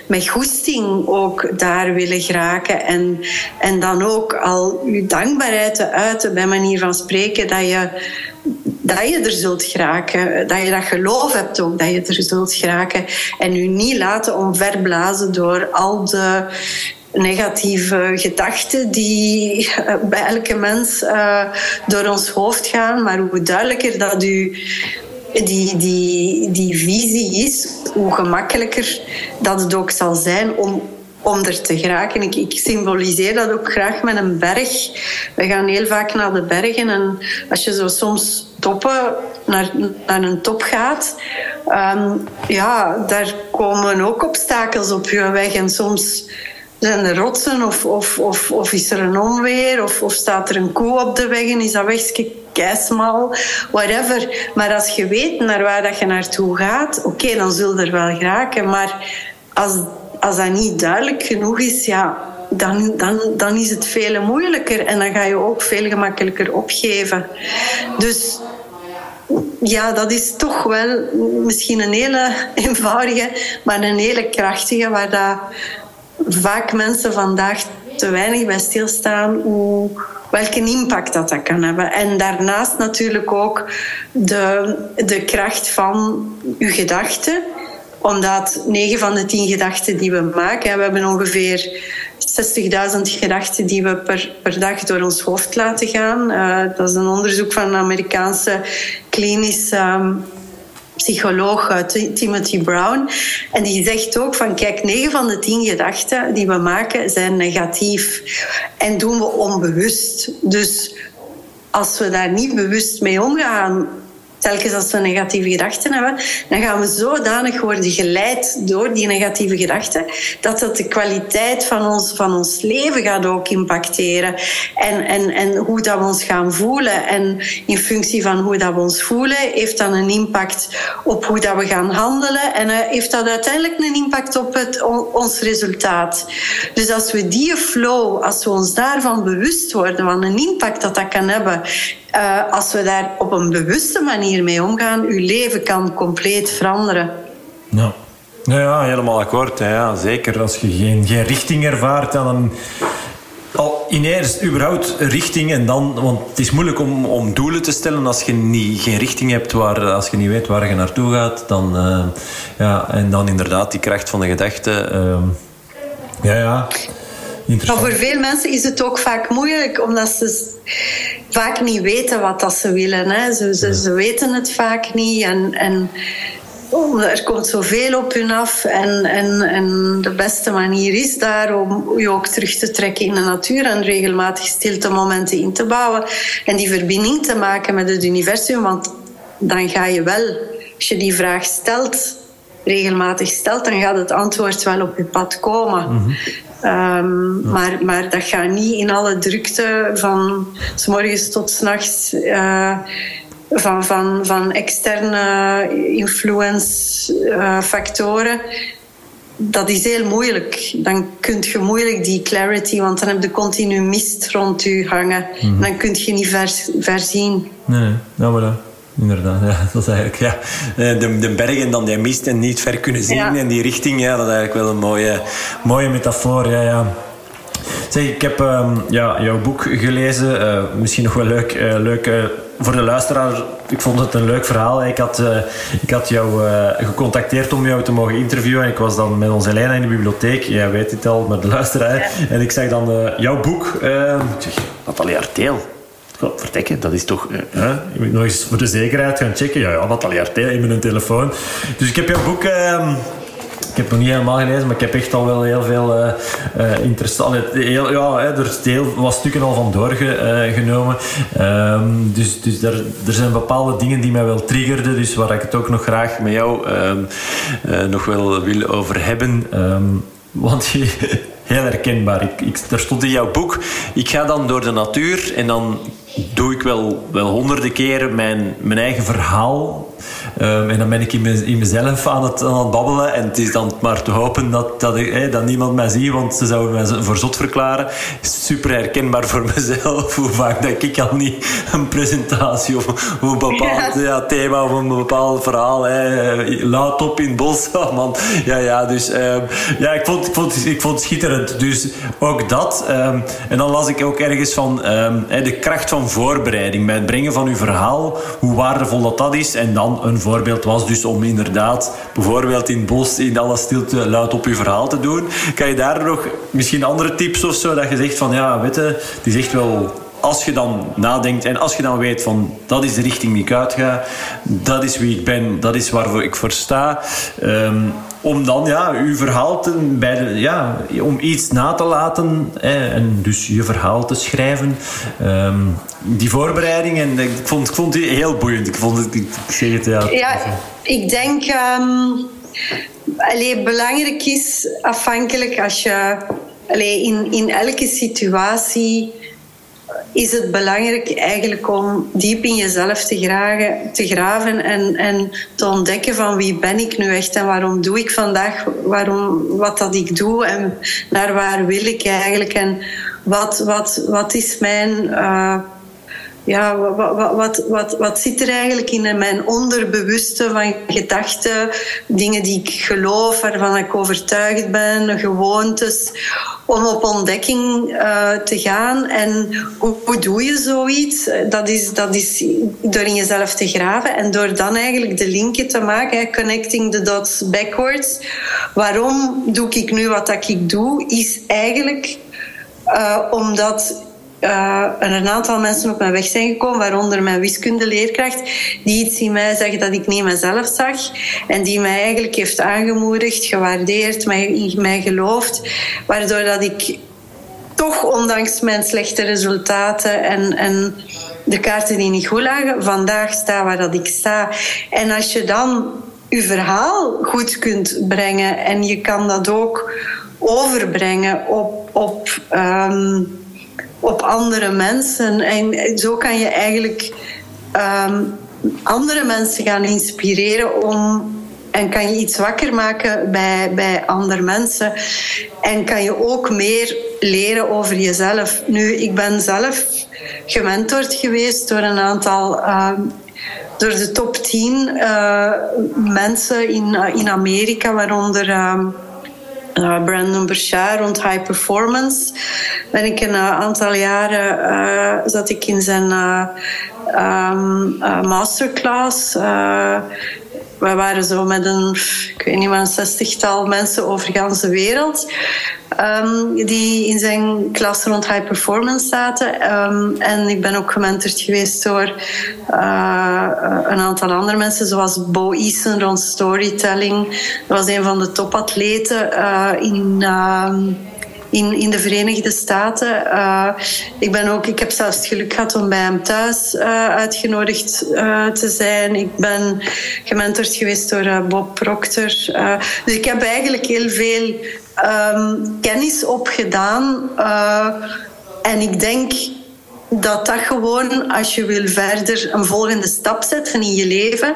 met goesting ook daar willen geraken. En, en dan ook al uw dankbaarheid te uiten, bij manier van spreken, dat je, dat je er zult geraken. Dat je dat geloof hebt ook, dat je er zult geraken. En u niet laten omverblazen door al de negatieve gedachten die eh, bij elke mens uh, door ons hoofd gaan. Maar hoe duidelijker dat u die, die, die visie is, hoe gemakkelijker dat het ook zal zijn om, om er te geraken. Ik, ik symboliseer dat ook graag met een berg. We gaan heel vaak naar de bergen en als je zo soms toppen naar, naar een top gaat, um, ja, daar komen ook obstakels op je weg en soms zijn er rotsen of, of, of, of is er een onweer of, of staat er een koe op de weg en is dat wegje keismal, whatever. Maar als je weet naar waar dat je naartoe gaat, oké, dan zul je er wel geraken. Maar als, als dat niet duidelijk genoeg is, ja, dan, dan, dan is het veel moeilijker en dan ga je ook veel gemakkelijker opgeven. Dus ja, dat is toch wel misschien een hele [LAUGHS] eenvoudige, maar een hele krachtige, waar dat vaak mensen vandaag te weinig bij stilstaan hoe, welke impact dat, dat kan hebben. En daarnaast natuurlijk ook de, de kracht van uw gedachten omdat 9 van de 10 gedachten die we maken, we hebben ongeveer 60.000 gedachten die we per, per dag door ons hoofd laten gaan. Uh, dat is een onderzoek van een Amerikaanse klinische um, psycholoog uh, Timothy Brown. En die zegt ook van kijk, 9 van de 10 gedachten die we maken zijn negatief. En doen we onbewust. Dus als we daar niet bewust mee omgaan, telkens als we negatieve gedachten hebben, dan gaan we zodanig worden geleid door die negatieve gedachten, dat dat de kwaliteit van ons, van ons leven gaat ook impacteren. En, en, en hoe dat we ons gaan voelen. En in functie van hoe dat we ons voelen, heeft dat een impact op hoe dat we gaan handelen. En heeft dat uiteindelijk een impact op het, ons resultaat. Dus als we die flow, als we ons daarvan bewust worden, van een impact dat dat kan hebben uh, als we daar op een bewuste manier mee omgaan, uw leven kan compleet veranderen. Ja, ja helemaal akkoord. Ja, zeker. Als je geen, geen richting ervaart, dan al in eerst überhaupt richting en dan, want het is moeilijk om, om doelen te stellen als je niet, geen richting hebt, waar, als je niet weet waar je naartoe gaat. Dan, uh, ja, en dan inderdaad die kracht van de gedachte. Uh, ja, ja. Maar voor veel mensen is het ook vaak moeilijk, omdat ze vaak niet weten wat dat ze willen. Hè. Ze, ze, ze weten het vaak niet en, en oh, er komt zoveel op hun af. En, en, en de beste manier is daar om je ook terug te trekken in de natuur en regelmatig stilte momenten in te bouwen en die verbinding te maken met het universum. Want dan ga je wel, als je die vraag stelt, regelmatig stelt, dan gaat het antwoord wel op je pad komen. Mhm. Um, maar, maar dat gaat niet in alle drukte van s morgens tot s nachts. Uh, van, van, van externe influence-factoren. Uh, dat is heel moeilijk. Dan kun je moeilijk die clarity, want dan heb je continu mist rond je hangen. Mm. Dan kun je niet ver, verzien. Nee, nou voilà. Inderdaad. [LAUGHS] Ja, dat is eigenlijk, ja. Eh, de, de bergen dan die mist en niet ver kunnen zien Ja. en die richting, ja, dat is eigenlijk wel een mooie, mooie metafoor. Ja, ja. Zeg, ik heb ehm, ja, jouw boek gelezen. Eh, misschien nog wel leuk, eh, leuk eh, voor de luisteraar. Ik vond het een leuk verhaal. Ik had, eh, ik had jou eh, gecontacteerd om jou te mogen interviewen. En ik was dan met onze Elena in de bibliotheek. Jij weet het al, maar de luisteraar. En ik zag dan jouw boek. ik zeg, Nathalie Arteel. God, vertekken, dat is toch... eh, hè? Je moet nog eens voor de zekerheid gaan checken. Ja, ja, Nathalie Arteel in mijn telefoon. Dus ik heb jouw boek... ehm, ik heb het nog niet helemaal gelezen, maar ik heb echt al wel heel veel eh eh, interessant... Heel, ja, er is wat stukken al van doorgenomen. dus dus er, er zijn bepaalde dingen die mij wel triggerden. Dus waar ik het ook nog graag met jou ehm, eh, nog wel wil over hebben. Ehm, want je... [LAUGHS] Heel herkenbaar. Ik, ik, er stond in jouw boek... Ik ga dan door de natuur en dan doe ik wel, wel honderden keren mijn, mijn eigen verhaal. Ehm, en dan ben ik in, me- in mezelf aan het, aan het babbelen. En het is dan maar te hopen dat, dat, ik, dat niemand mij ziet, want ze zouden mij voor zot verklaren. Super herkenbaar voor [LAUGHS] mezelf. Hoe vaak dat ik al niet een presentatie of, of een bepaald Ja. ja, thema of een bepaald verhaal. Hè, laat op in het bos. [LAUGHS] Oh, man. Ja, ja, dus ehm, ja, ik vond, ik, vond, ik vond het schitterend. Dus ook dat. ehm, en dan las ik ook ergens van de kracht van voorbereiding bij het brengen van uw verhaal. Hoe waardevol dat dat is. En dan een voorbeeld was dus om inderdaad bijvoorbeeld in het bos in alle stilte luid op uw verhaal te doen. Kan je daar nog misschien andere tips of zo dat je zegt van ja, weet het is echt wel als je dan nadenkt en als je dan weet van dat is de richting die ik uitga, dat is wie ik ben, dat is waarvoor ik voor sta. ehm, om dan ja, uw verhaal te, bij de, ja, om iets na te laten hè, en dus je verhaal te schrijven. Ehm, die voorbereiding en ik vond, ik vond die heel boeiend. Ik vond het, ik, ik zeg het ja. Ja, ik denk... ehm allee, belangrijk is afhankelijk als je... Allee, in, in elke situatie is het belangrijk eigenlijk om diep in jezelf te, gragen, te graven en, en te ontdekken van wie ben ik nu echt en waarom doe ik vandaag waarom, wat dat ik doe en naar waar wil ik eigenlijk en wat, wat, wat is mijn... eh, ja, wat, wat, wat, zit er eigenlijk in mijn onderbewuste van gedachten, dingen die ik geloof, waarvan ik overtuigd ben, gewoontes, om op ontdekking eh, te gaan. En hoe, doe je zoiets? Dat is, dat is door in jezelf te graven en door dan eigenlijk de linken te maken, connecting the dots backwards. Waarom doe ik nu wat ik doe? Is eigenlijk uh, omdat uh, een aantal mensen op mijn weg zijn gekomen, waaronder mijn wiskundeleerkracht, die iets in mij zag dat ik niet mezelf zag en die mij eigenlijk heeft aangemoedigd, gewaardeerd, mij, in mij geloofd, waardoor dat ik toch, ondanks mijn slechte resultaten en, en de kaarten die niet goed lagen, vandaag sta waar dat ik sta. En als je dan je verhaal goed kunt brengen en je kan dat ook overbrengen op, op, um, op andere mensen. En zo kan je eigenlijk um, andere mensen gaan inspireren om. En kan je iets wakker maken bij, bij andere mensen. En kan je ook meer leren over jezelf. Nu, ik ben zelf gementord geweest door een aantal um, door de top 10 uh, mensen in, in Amerika, waaronder um, uh, Brandon Burchard rond high performance. Ben ik een aantal jaren zat ik in zijn um, masterclass. We waren zo met een, ik weet niet maar, een zestigtal mensen over de wereld. Um, die in zijn klas rond high performance zaten. Um, en ik ben ook gementord geweest door uh, een aantal andere mensen, zoals Bo Eason rond storytelling. Dat was een van de topatleten uh, in. Uh, in, in de Verenigde Staten. Uh, ik, ben ook, ik heb zelfs het geluk gehad om bij hem thuis uh, uitgenodigd uh, te zijn. Ik ben gementord geweest door Bob Proctor. dus ik heb eigenlijk heel veel um, kennis opgedaan. en ik denk dat dat gewoon, als je wil verder een volgende stap zetten in je leven,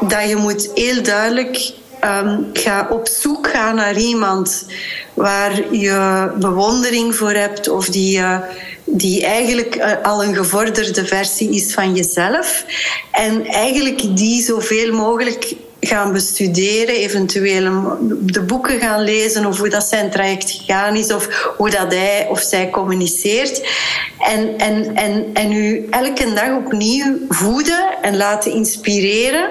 dat je moet heel duidelijk ehm, ga op zoek gaan naar iemand waar je bewondering voor hebt of die, uh, die eigenlijk uh, al een gevorderde versie is van jezelf. En eigenlijk die zoveel mogelijk gaan bestuderen, eventueel de boeken gaan lezen of hoe dat zijn traject gegaan is of hoe dat hij of zij communiceert. En, en, en, en u elke dag opnieuw voeden en laten inspireren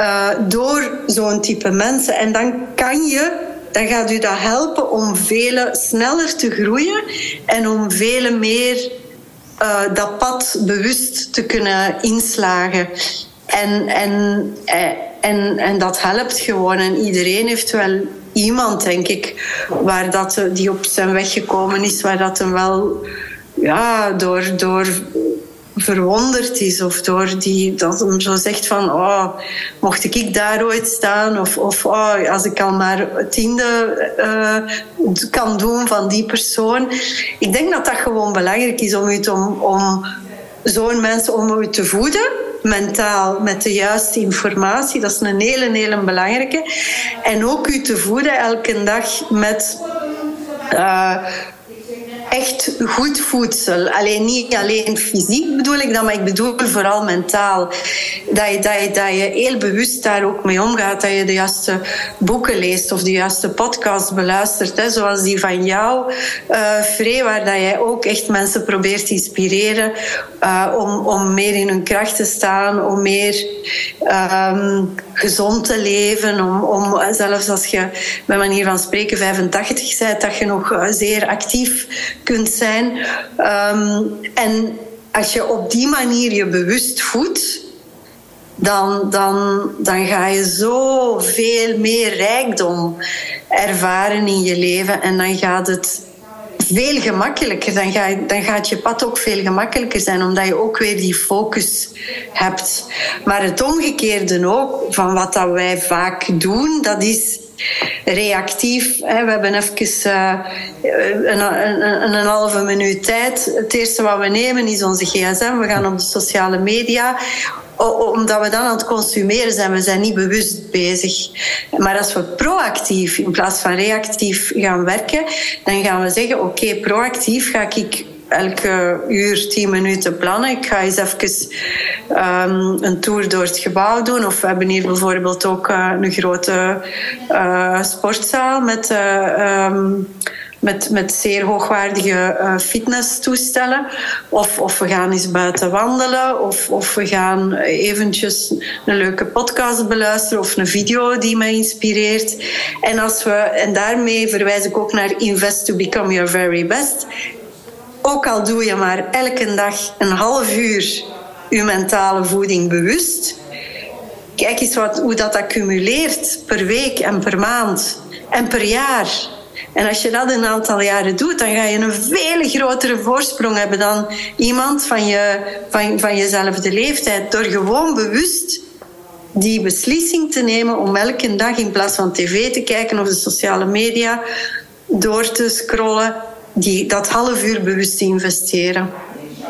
uh, door zo'n type mensen. En dan kan je dan gaat u dat helpen om veel sneller te groeien en om veel meer uh, dat pad bewust te kunnen inslagen. En, en, eh, en, en dat helpt gewoon. En iedereen heeft wel iemand, denk ik, waar dat, die op zijn weg gekomen is, waar dat hem wel ja, door, door verwonderd is of door die, dat hem zo zegt van oh, mocht ik daar ooit staan of, of oh, als ik al maar tiende uh, kan doen van die persoon. Ik denk dat dat gewoon belangrijk is om, om, om zo'n mensen om u te voeden mentaal met de juiste informatie. Dat is een hele, hele belangrijke. En ook u te voeden elke dag met uh, echt goed voedsel. Alleen niet alleen fysiek bedoel ik dat, maar ik bedoel vooral mentaal. Dat je, dat, je, dat je heel bewust daar ook mee omgaat. Dat je de juiste boeken leest of de juiste podcast beluistert. Hè, zoals die van jou, uh, waar dat jij ook echt mensen probeert te inspireren uh, om, om meer in hun kracht te staan, om meer um, gezond te leven. Om, om zelfs als je bij manier van spreken 85 bent, dat je nog uh, zeer actief kunt zijn. Um, en als je op die manier je bewust voedt, dan, dan, dan ga je zoveel meer rijkdom ervaren in je leven. En dan gaat het veel gemakkelijker. Dan, ga, dan gaat je pad ook veel gemakkelijker zijn, omdat je ook weer die focus hebt. Maar het omgekeerde ook, van wat dat wij vaak doen, dat is reactief. We hebben even uh, een, een, een, halve minuut tijd. Het eerste wat we nemen is onze gsm. We gaan op de sociale media omdat we dan aan het consumeren zijn. We zijn niet bewust bezig. Maar als we proactief in plaats van reactief gaan werken, dan gaan we zeggen: oké, proactief ga ik elke uur tien minuten plannen. Ik ga eens even um, een tour door het gebouw doen. Of we hebben hier bijvoorbeeld ook uh, een grote uh, sportzaal met. Uh, um, met, met zeer hoogwaardige uh, fitnesstoestellen. Of, of we gaan eens buiten wandelen. Of, of we gaan eventjes een leuke podcast beluisteren. Of een video die mij inspireert. En, als we, en daarmee verwijs ik ook naar Invest to Become Your Very Best. Ook al doe je maar elke dag een half uur je mentale voeding bewust. Kijk eens wat, hoe dat accumuleert per week en per maand en per jaar. En als je dat een aantal jaren doet, dan ga je een veel grotere voorsprong hebben dan iemand van, je, van, van jezelfde leeftijd. Door gewoon bewust die beslissing te nemen om elke dag in plaats van tv te kijken of de sociale media door te scrollen, die, dat half uur bewust te investeren.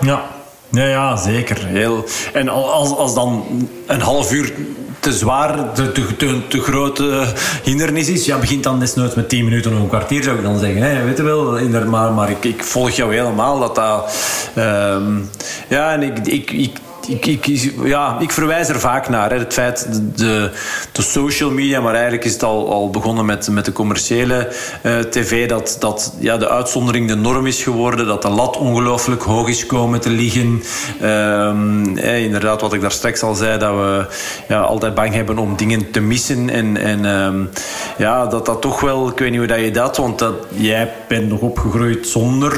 Ja, ja, ja zeker. Heel. En als, als dan een half uur te zwaar, te, te, te, te grote hindernis is, ja, begint dan desnoods met 10 minuten of een kwartier, zou ik dan zeggen. Hè? Weet je wel, maar, maar ik, ik volg jou helemaal. Dat dat, um, ja, en ik, ik, ik ik, ik, ja, ik verwijs er vaak naar. Hè. Het feit, de, de social media, maar eigenlijk is het al, al begonnen met, met de commerciële uh, tv, dat, dat ja, de uitzondering de norm is geworden, dat de lat ongelooflijk hoog is komen te liggen. Um, inderdaad, wat ik daar straks al zei, dat we ja, altijd bang hebben om dingen te missen. En, en um, ja, dat dat toch wel, ik weet niet hoe dat je dat, want dat, jij bent nog opgegroeid zonder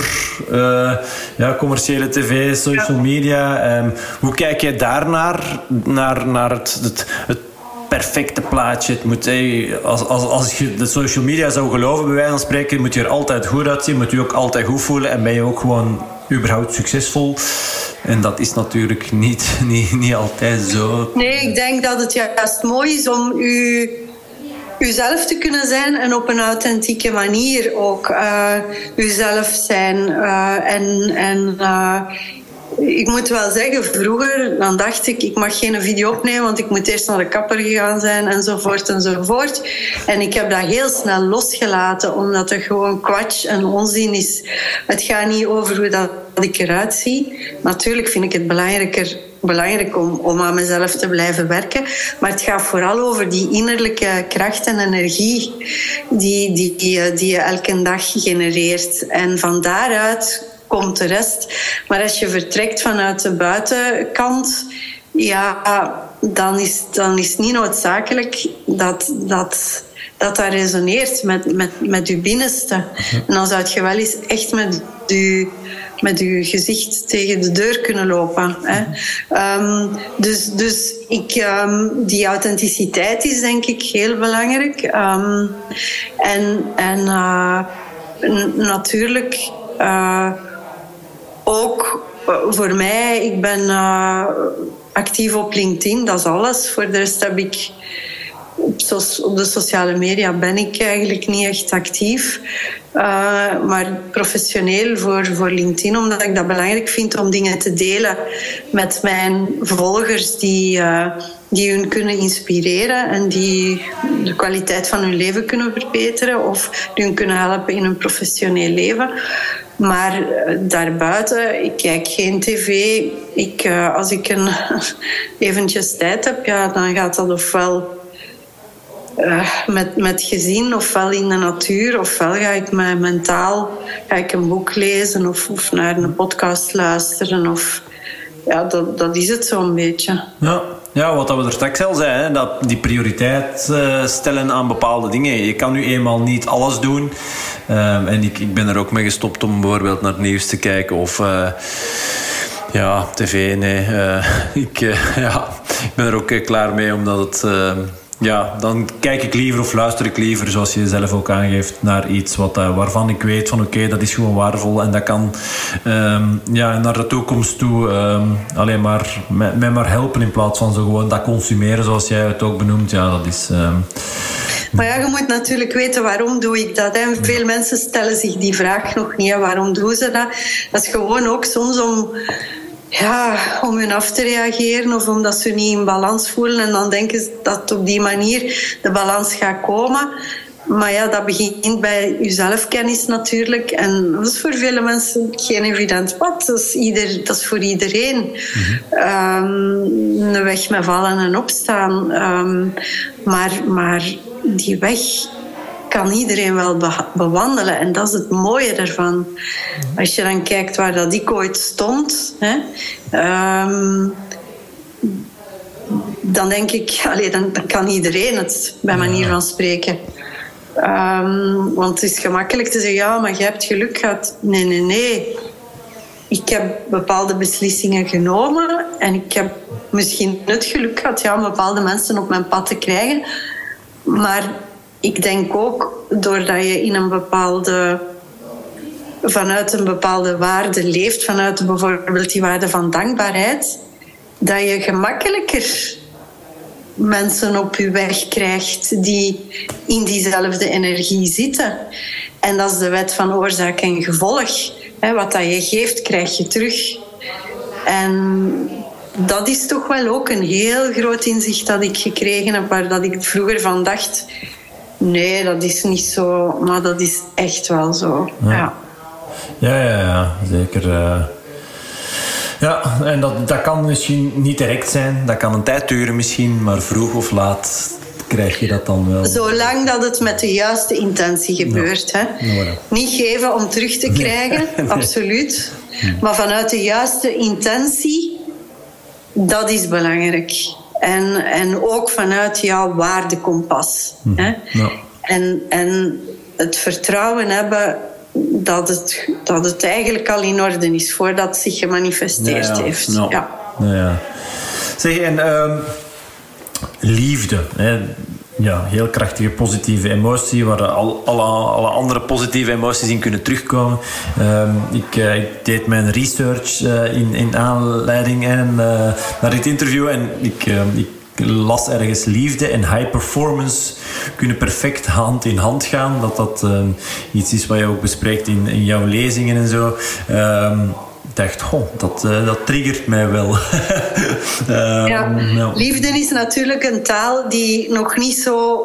uh, ja, commerciële tv, social media. Um, kijk jij daarnaar, naar, naar het, het, perfecte plaatje. Het moet, als, als, als je de social media zou geloven, bij wijze van spreken, moet je er altijd goed uitzien, moet je ook altijd goed voelen en ben je ook gewoon überhaupt succesvol. En dat is natuurlijk niet, [LAUGHS] niet, niet altijd zo. Nee, ik denk dat het juist mooi is om u uzelf te kunnen zijn en op een authentieke manier ook uh, uzelf zijn. Uh, en en uh, ik moet wel zeggen, vroeger dan dacht ik, ik mag geen video opnemen, want ik moet eerst naar de kapper gegaan zijn enzovoort enzovoort. En ik heb dat heel snel losgelaten, omdat het gewoon kwatsch en onzin is. Het gaat niet over hoe dat ik eruit zie. Natuurlijk vind ik het belangrijker belangrijk om, om aan mezelf te blijven werken. Maar het gaat vooral over die innerlijke kracht en energie die, die, die, die je elke dag genereert. En van daaruit komt de rest. Maar als je vertrekt vanuit de buitenkant, ja, dan is, dan is het niet noodzakelijk dat dat, dat, dat resoneert met, met, met je binnenste. En dan zou je wel eens echt met je met uw gezicht tegen de deur kunnen lopen. Hè. Um, dus dus ik, um, die authenticiteit is denk ik heel belangrijk. Um, en en uh, natuurlijk uh, ook uh, voor mij, ik ben uh, actief op LinkedIn, dat is alles. Voor de rest heb ik op, de sociale media ben ik eigenlijk niet echt actief. Uh, maar professioneel voor, voor LinkedIn, omdat ik dat belangrijk vind om dingen te delen met mijn volgers die, die hun kunnen inspireren en die de kwaliteit van hun leven kunnen verbeteren of die hun kunnen helpen in hun professioneel leven. Maar uh, daarbuiten, ik kijk geen tv. Ik, als ik een, [LAUGHS] eventjes tijd heb, ja, dan gaat dat ofwel uh, met, met gezin, ofwel in de natuur, ofwel ga ik mij mentaal ga ik een boek lezen of, of naar een podcast luisteren. Of, ja, dat, dat is het zo'n beetje. Ja. Ja, wat we er straks al zeiden, dat die prioriteit uh, stellen aan bepaalde dingen. Je kan nu eenmaal niet alles doen. Um, en ik, ik ben er ook mee gestopt om bijvoorbeeld naar het nieuws te kijken of... Uh, ja, tv, nee. Uh, [LAUGHS] ik, ja, ik ben er ook klaar mee, omdat het ehm, ja, dan kijk ik liever of luister ik liever, zoals je zelf ook aangeeft, naar iets wat, uh, waarvan ik weet van oké, dat is gewoon waardevol en dat kan um, ja, naar de toekomst toe um, alleen maar mij maar helpen in plaats van zo gewoon dat consumeren zoals jij het ook benoemt. Ja, dat is... Um... Maar ja, je moet natuurlijk weten waarom doe ik dat. En veel mensen stellen zich die vraag nog niet. Waarom doen ze dat? Dat is gewoon ook soms om ja, om hun af te reageren of omdat ze niet in balans voelen. En dan denken ze dat op die manier de balans gaat komen. Maar ja, dat begint bij je zelfkennis natuurlijk. En dat is voor vele mensen geen evident pad. Dat is, ieder, dat is voor iedereen. Um, een weg met vallen en opstaan. Um, maar, maar die weg kan iedereen wel bewandelen. En dat is het mooie daarvan. Als je dan kijkt waar dat ik ooit stond... Hè, um, dan denk ik, [LAUGHS] allee, dan, dan, kan iedereen het, bij manier van spreken. Um, want het is gemakkelijk te zeggen, ja, maar je hebt geluk gehad. Nee, nee, nee. Ik heb bepaalde beslissingen genomen en ik heb misschien het geluk gehad ja, om bepaalde mensen op mijn pad te krijgen. Maar ik denk ook doordat je in een bepaalde vanuit een bepaalde waarde leeft, vanuit bijvoorbeeld die waarde van dankbaarheid, dat je gemakkelijker mensen op je weg krijgt die in diezelfde energie zitten. En dat is de wet van oorzaak en gevolg. Wat dat je geeft, krijg je terug. En dat is toch wel ook een heel groot inzicht dat ik gekregen heb, waar dat ik vroeger van dacht Nee, dat is niet zo, maar dat is echt wel zo. Ja, ja, ja, ja, zeker. Uh... Ja, en dat, dat kan misschien niet direct zijn. Dat kan een tijd duren misschien, maar vroeg of laat krijg je dat dan wel. Zolang dat het met de juiste intentie gebeurt. Hè? Niet geven om terug te krijgen, [LAUGHS] absoluut. Maar vanuit de juiste intentie, dat is belangrijk. En, en ook vanuit jouw waardekompas. Mhm. Hè? Ja. En, en het vertrouwen hebben dat het, dat het eigenlijk al in orde is voordat het zich gemanifesteerd ja, heeft. Ja. Ja. Zeg, en uh, liefde. Hè? Ja, heel krachtige positieve emotie, waar al, alle, andere positieve emoties in kunnen terugkomen. Ik, uh, ik, deed mijn research uh, in, in aanleiding en, uh, naar dit interview en ik, ik las ergens liefde en high performance kunnen perfect hand in hand gaan. Dat dat uh, iets is wat je ook bespreekt in, in jouw lezingen en zo. Um, dacht, dat, uh, dat triggert mij wel. [LAUGHS] uh, ja. Liefde is natuurlijk een taal die nog niet zo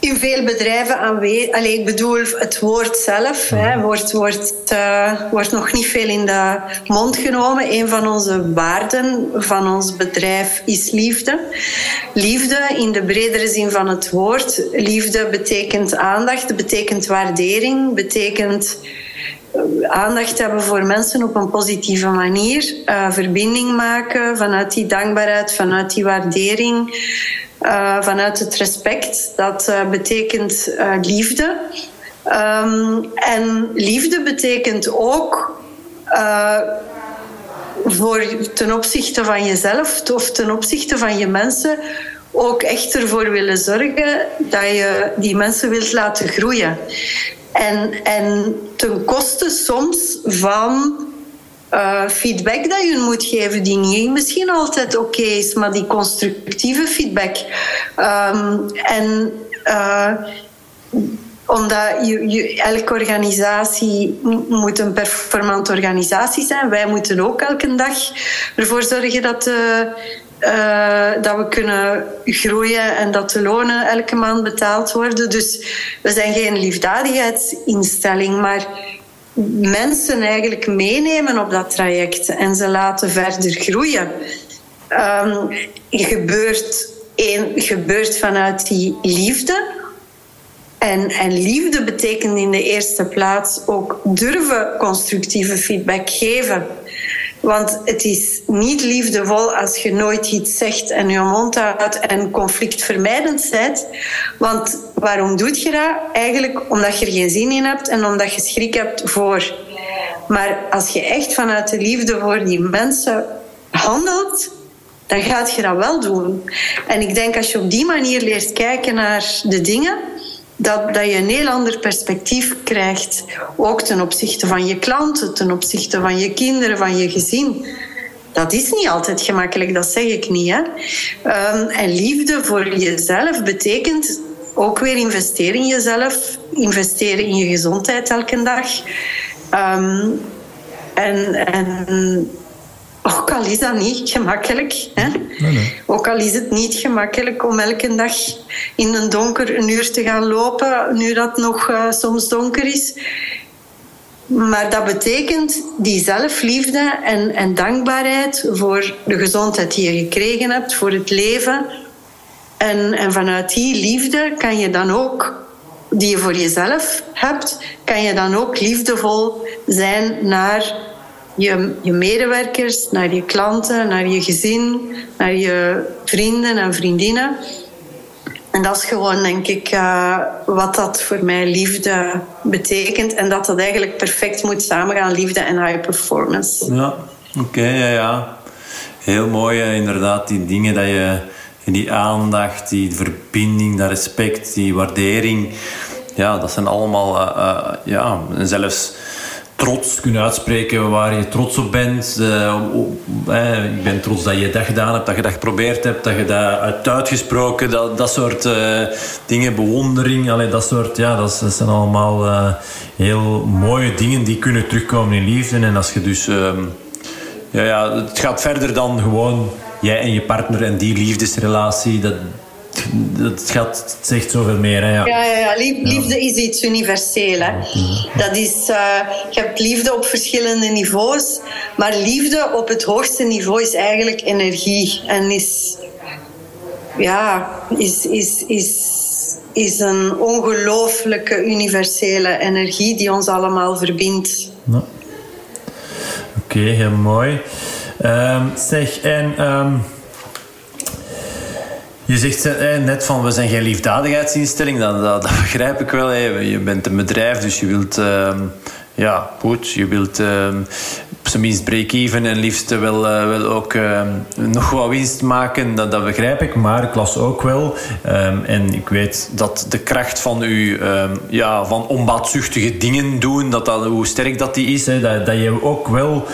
in veel bedrijven aanwezig. Alleen ik bedoel, het woord zelf hè, wordt, wordt, uh, wordt nog niet veel in de mond genomen. Een van onze waarden van ons bedrijf is liefde. Liefde in de bredere zin van het woord. Liefde betekent aandacht, betekent waardering, betekent eh, aandacht hebben voor mensen op een positieve manier. Uh, verbinding maken vanuit die dankbaarheid, vanuit die waardering. Uh, vanuit het respect. Dat betekent liefde. Um, en liefde betekent ook voor, ten opzichte van jezelf of ten opzichte van je mensen ook echt ervoor willen zorgen dat je die mensen wilt laten groeien. En, en ten koste soms van uh, feedback dat je moet geven die niet misschien altijd oké is, maar die constructieve feedback. Um, en uh, omdat je, elke organisatie moet een performante organisatie zijn. Wij moeten ook elke dag ervoor zorgen dat, uh, dat we kunnen groeien en dat de lonen elke maand betaald worden. Dus we zijn geen liefdadigheidsinstelling, maar mensen eigenlijk meenemen op dat traject en ze laten verder groeien. Um, gebeurt, gebeurt vanuit die liefde. En, en liefde betekent in de eerste plaats ook durven constructieve feedback geven. Want het is niet liefdevol als je nooit iets zegt en je mond houdt en conflictvermijdend bent. Want waarom doet je dat? Eigenlijk omdat je er geen zin in hebt en omdat je schrik hebt voor. Maar als je echt vanuit de liefde voor die mensen handelt, dan gaat je dat wel doen. En ik denk als je op die manier leert kijken naar de dingen, dat, dat je een heel ander perspectief krijgt. Ook ten opzichte van je klanten, ten opzichte van je kinderen, van je gezin. Dat is niet altijd gemakkelijk, dat zeg ik niet. Hè? Um, en liefde voor jezelf betekent ook weer investeren in jezelf, investeren in je gezondheid elke dag. Um, en, en ook al is dat niet gemakkelijk. Hè? Nee, nee. Ook al is het niet gemakkelijk om elke dag in een donker een uur te gaan lopen, nu dat nog uh, soms donker is. Maar dat betekent die zelfliefde en, en dankbaarheid voor de gezondheid die je gekregen hebt, voor het leven. En, en vanuit die liefde kan je dan ook, die je voor jezelf hebt, kan je dan ook liefdevol zijn naar je, je medewerkers, naar je klanten, naar je gezin, naar je vrienden en vriendinnen. En dat is gewoon, denk ik, uh, wat dat voor mij liefde betekent. En dat dat eigenlijk perfect moet samengaan, liefde en high performance. Ja, oké, ja, ja. Heel mooi, inderdaad, die dingen dat je... Die aandacht, die verbinding, dat respect, die waardering. Ja, dat zijn allemaal... Uh, ja, zelfs trots kunnen uitspreken waar je trots op bent. Uh, ik ben trots dat je dat gedaan hebt, dat je dat geprobeerd hebt, dat je dat uitgesproken. Dat, dat soort uh, dingen, bewondering. Allee, dat, soort, ja, dat, zijn allemaal uh, heel mooie dingen die kunnen terugkomen in liefde. En als je dus... Ehm, ja, ja, het gaat verder dan gewoon jij en je partner en die liefdesrelatie. Dat, het, gaat, het zegt zoveel meer. Hè, ja. Ja, ja, ja. Liefde is iets universeel. Hè. Dat is, uh, je hebt liefde op verschillende niveaus. Maar liefde op het hoogste niveau is eigenlijk energie. En is, ja, is, is, is, is een ongelooflijke universele energie die ons allemaal verbindt. Oké, okay, heel mooi. Um, zeg, en... Um je zegt eh, net van we zijn geen liefdadigheidsinstelling, dat, dat, begrijp ik wel. Je bent een bedrijf, dus je wilt, uh, ja, goed, je wilt uh, zijn minst break-even en liefst wel, wel ook ehm, nog wat winst maken. Dat, dat begrijp ik, maar ik las ook wel. Ehm, en ik weet dat de kracht van u, ja, van onbaatzuchtige dingen doen, dat dat, hoe sterk dat die is, hè, dat, dat je ook wel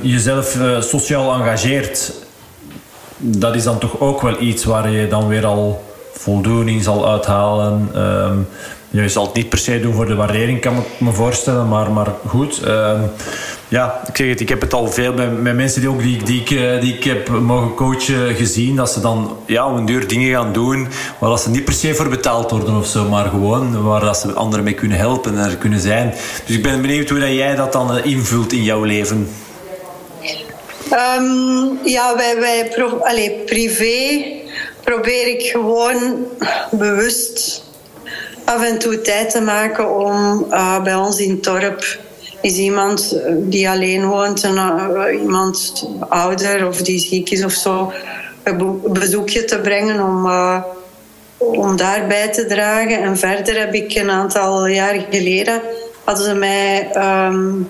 jezelf eh, sociaal engageert dat is dan toch ook wel iets waar je dan weer al voldoening zal uithalen. Um, je zal het niet per se doen voor de waardering, kan ik me voorstellen, maar, maar goed. Um, ja, ik zeg het, ik heb het al veel met, mensen die, ook die, die, ik, eh, die ik heb mogen coachen gezien. Dat ze dan ja, op een duur dingen gaan doen waar ze niet per se voor betaald worden of zo. Maar gewoon waar dat ze anderen mee kunnen helpen en er kunnen zijn. Dus ik ben benieuwd hoe dat jij dat dan invult in jouw leven. Um, ja, wij, wij privé probeer ik gewoon bewust af en toe tijd te maken om uh, bij ons in het dorp is iemand die alleen woont, en, uh, iemand ouder of die ziek is of zo, een bezoekje te brengen om, uh, om daarbij te dragen. En verder heb ik een aantal jaar geleden hadden ze mij um,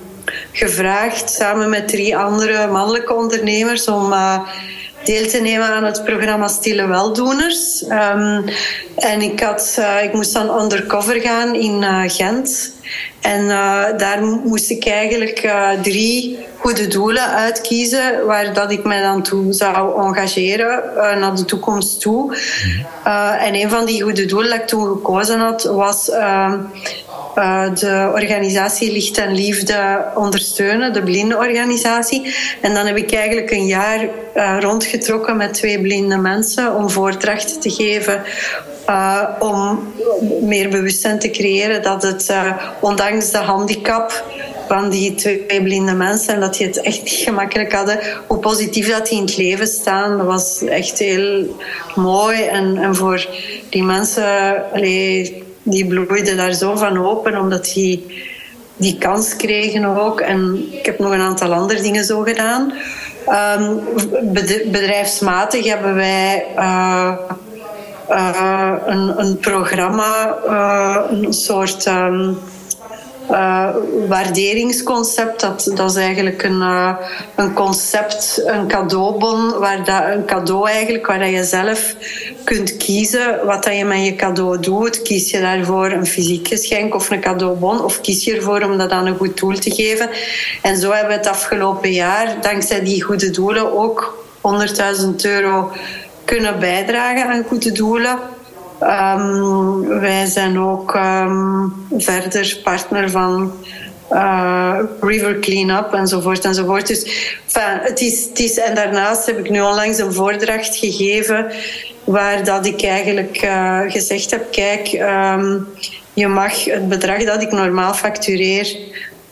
gevraagd samen met drie andere mannelijke ondernemers om uh, deel te nemen aan het programma Stille Weldoeners. Um, en ik, had, uh, ik moest dan undercover gaan in uh, Gent. En uh, daar moest ik eigenlijk drie goede doelen uitkiezen waar dat ik mij dan toe zou engageren naar de toekomst toe. en een van die goede doelen dat ik toen gekozen had was ehm, de organisatie Licht en Liefde ondersteunen, de blinde organisatie. En dan heb ik eigenlijk een jaar rondgetrokken met twee blinde mensen om voordrachten te geven uh, om meer bewustzijn te creëren dat het, ondanks de handicap van die twee blinde mensen, en dat die het echt niet gemakkelijk hadden, hoe positief dat die in het leven staan, dat was echt heel mooi. En, en voor die mensen, allee, die bloeiden daar zo van open, omdat die die kans kregen ook. En ik heb nog een aantal andere dingen zo gedaan. Um, bedrijfsmatig hebben wij uh, uh, een, een, programma, uh, een soort um, uh, waarderingsconcept. Dat, dat is eigenlijk een, een concept, een cadeaubon, waar dat, een cadeau eigenlijk, waar dat je zelf kunt kiezen wat dat je met je cadeau doet. Kies je daarvoor een fysiek geschenk of een cadeaubon, of kies je ervoor om dat aan een goed doel te geven. En zo hebben we het afgelopen jaar, dankzij die goede doelen, ook 100.000 euro kunnen bijdragen aan goede doelen. Um, wij zijn ook um, verder partner van uh, River Cleanup enzovoort enzovoort. Dus het, is, het is, en daarnaast heb ik nu onlangs een voordracht gegeven waar dat ik eigenlijk uh, gezegd heb, kijk, um, je mag het bedrag dat ik normaal factureer,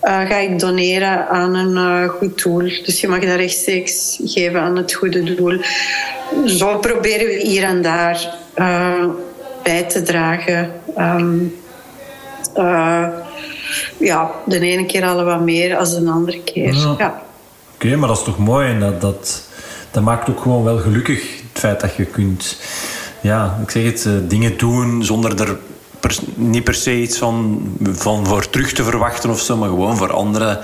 uh, ga ik doneren aan een goed doel. Dus je mag dat rechtstreeks geven aan het goede doel. Zo proberen we hier en daar bij te dragen. Um, ja, de ene keer al wat meer als de andere keer. Ja. ja. Oké, okay, maar dat is toch mooi en dat, dat, dat maakt ook gewoon wel gelukkig het feit dat je kunt, ja, ik zeg het, dingen doen zonder er niet per se iets van, van voor terug te verwachten of zo, maar gewoon voor anderen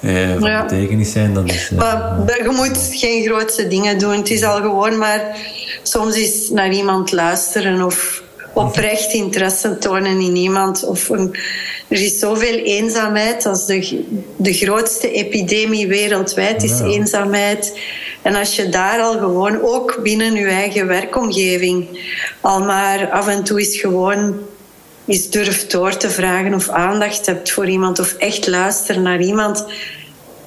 eh, van ja. betekenis zijn. Dat is, eh, maar je moet geen grootste dingen doen. Het is al gewoon maar soms is naar iemand luisteren of oprecht interesse tonen in iemand. Of een, er is zoveel eenzaamheid. Als de, de grootste epidemie wereldwijd is eenzaamheid. En als je daar al gewoon, ook binnen je eigen werkomgeving, al maar af en toe is gewoon eens durft door te vragen of aandacht hebt voor iemand of echt luisteren naar iemand.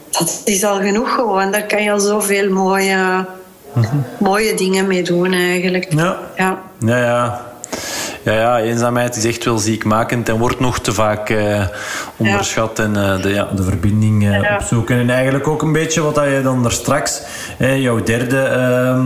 Dat is al genoeg gewoon. Daar kan je al zoveel mooie, mm mooie dingen mee doen eigenlijk. Ja. Ja. ja, ja. Ja, ja, eenzaamheid is echt wel ziekmakend en wordt nog te vaak eh, onderschat. En uh, de, ja, de verbinding ja. opzoeken. En eigenlijk ook een beetje wat je dan er straks, jouw derde ehm,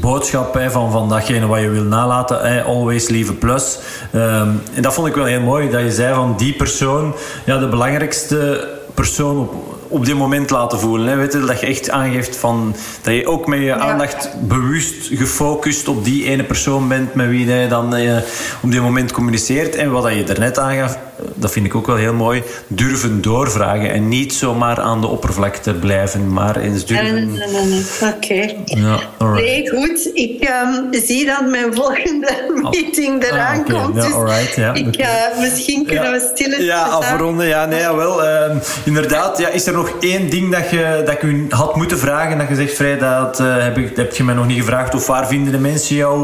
boodschap hè, van, van datgene wat je wil nalaten. Hè, always leave a plus. Um, en dat vond ik wel heel mooi. Dat je zei van die persoon, ja, de belangrijkste persoon op, op dit moment laten voelen. Hè? Weet je, dat je echt aangeeft van, dat je ook met je ja. aandacht bewust gefocust op die ene persoon bent met wie je dan eh, op dit moment communiceert. En wat je er net aangaf, dat vind ik ook wel heel mooi, durven doorvragen en niet zomaar aan de oppervlakte blijven, maar eens durven... Nee, nee, nee. Oké. Ja, nee, goed. Ik um, zie dat mijn volgende meeting eraan ah, okay. komt. Ja, dus alright, ja. ik, uh, misschien kunnen we stilletjes... Ja, afronden. Ja, nee, wel. Uh, inderdaad, ja, is er nog één ding dat, je, dat ik u had moeten vragen? Dat je zegt, Vrij, dat uh, heb, ik, heb je mij nog niet gevraagd. Of waar vinden de mensen jou?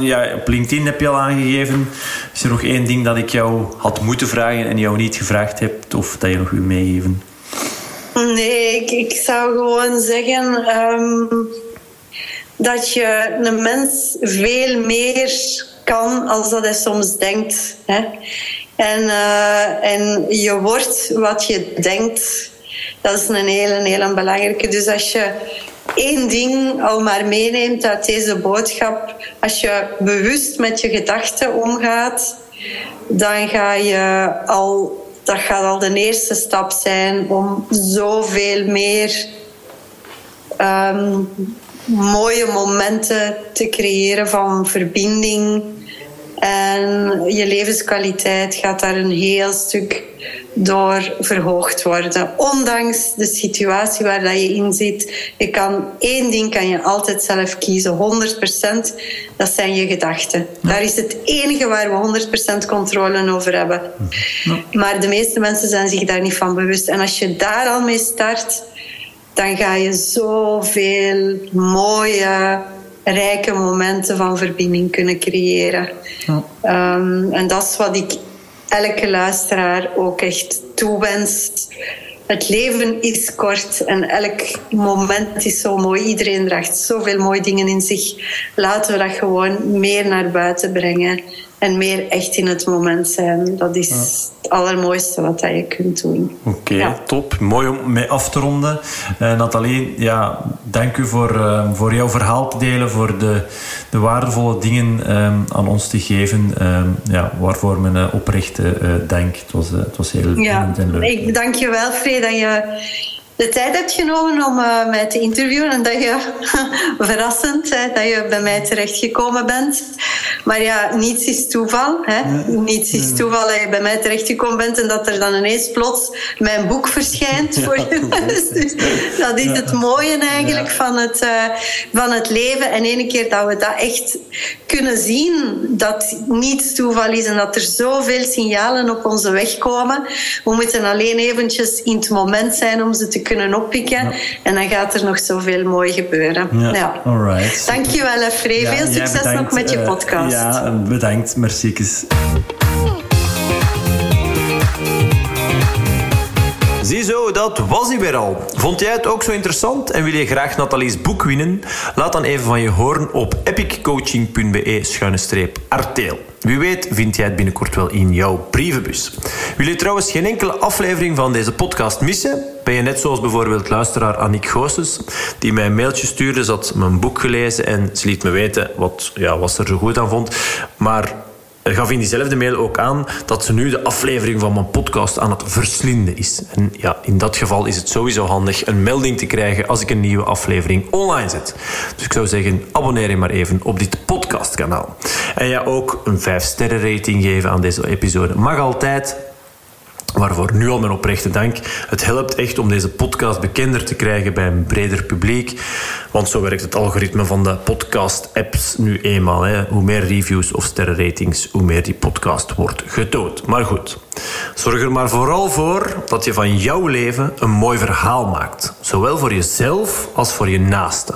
ja, op LinkedIn heb je al aangegeven. Is er nog één ding dat ik jou had moeten vragen en jou niet gevraagd hebt? Of dat je nog wil meegeven? Nee, ik, ik zou gewoon zeggen ehm, dat je een mens veel meer kan als dat hij soms denkt. Hè? En, eh, en je wordt wat je denkt. Dat is een hele, hele belangrijke. Dus als je één ding al maar meeneemt uit deze boodschap, als je bewust met je gedachten omgaat, dan ga je al dat gaat al de eerste stap zijn om zoveel meer ehm, mooie momenten te creëren van verbinding. En je levenskwaliteit gaat daar een heel stuk door verhoogd worden. Ondanks de situatie waar dat je in zit. Je kan één ding kan je altijd zelf kiezen. 100%. Dat zijn je gedachten. Daar is het enige waar we 100% controle over hebben. Maar de meeste mensen zijn zich daar niet van bewust. En als je daar al mee start, dan ga je zoveel mooie, rijke momenten van verbinding kunnen creëren. Um, en dat is wat ik elke luisteraar ook echt toewenst. Het leven is kort en elk moment is zo mooi. Iedereen draagt zoveel mooie dingen in zich. Laten we dat gewoon meer naar buiten brengen en meer echt in het moment zijn. Dat is het allermooiste wat je kunt doen. Oké, top. Mooi om mee af te ronden. Uh, Nathalie, ja, dank u voor, uh, voor jouw verhaal te delen, voor de, de waardevolle dingen um, aan ons te geven. Um, ja, waarvoor mijn uh, oprechte dank. Het was, het was heel ja. en leuk. Ik bedank je wel, Free, dat je de tijd hebt genomen om uh, mij te interviewen en dat je [LAUGHS] verrassend hè, dat je bij mij terechtgekomen bent. Maar ja, niets is toeval. Hè. Niets is toeval dat je bij mij terechtgekomen bent en dat er dan ineens plots mijn boek verschijnt [LAUGHS] voor je. dus dat is het mooie eigenlijk van, het, uh, van het leven. En ene keer dat we dat echt kunnen zien, dat niets toeval is en dat er zoveel signalen op onze weg komen. We moeten alleen eventjes in het moment zijn om ze te kunnen oppikken. En dan gaat er nog zoveel mooi gebeuren. Ja. Alright. Dankjewel, Efree. Veel succes bedankt, nog met je eh, podcast. Ja, bedankt. Merci. Dat was hij weer al. Vond jij het ook zo interessant en wil je graag Nathalie's boek winnen? Laat dan even van je horen op epiccoaching.be-arteel. Wie weet vind jij het binnenkort wel in jouw brievenbus. Wil je trouwens geen enkele aflevering van deze podcast missen? Ben je net zoals bijvoorbeeld luisteraar Annick Goossens, die mij een mailtje stuurde. Had mijn boek gelezen en ze liet me weten wat, ja, ze er zo goed aan vond. Maar gaf in diezelfde mail ook aan dat ze nu de aflevering van mijn podcast aan het verslinden is. En ja, in dat geval is het sowieso handig een melding te krijgen als ik een nieuwe aflevering online zet. Dus ik zou zeggen, abonneer je maar even op dit podcastkanaal. En ja, ook een 5-sterren rating geven aan deze episode mag altijd. Waarvoor nu al mijn oprechte dank. Het helpt echt om deze podcast bekender te krijgen bij een breder publiek. Want zo werkt het algoritme van de podcast-apps nu eenmaal. Hè. Hoe meer reviews of sterrenratings, hoe meer die podcast wordt getoond. Maar goed, zorg er maar vooral voor dat je van jouw leven een mooi verhaal maakt. Zowel voor jezelf als voor je naasten.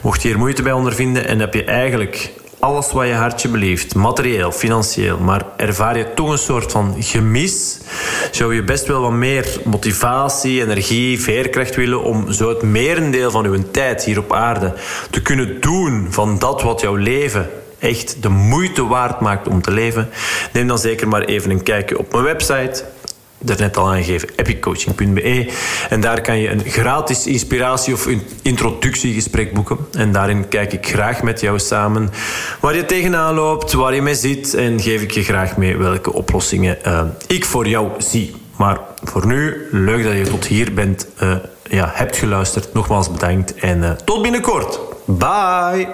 Mocht je hier moeite bij ondervinden en heb je eigenlijk alles wat je hartje beleeft, materieel, financieel, maar ervaar je toch een soort van gemis, zou je best wel wat meer motivatie, energie, veerkracht willen om zo het merendeel van uw tijd hier op aarde te kunnen doen van dat wat jouw leven echt de moeite waard maakt om te leven, neem dan zeker maar even een kijkje op mijn website net al aangegeven, epiccoaching.be. En daar kan je een gratis inspiratie- of introductiegesprek boeken. En daarin kijk ik graag met jou samen waar je tegenaan loopt, waar je mee zit. En geef ik je graag mee welke oplossingen uh, ik voor jou zie. Maar voor nu, leuk dat je tot hier bent, uh, ja, hebt geluisterd. Nogmaals bedankt en uh, tot binnenkort. Bye!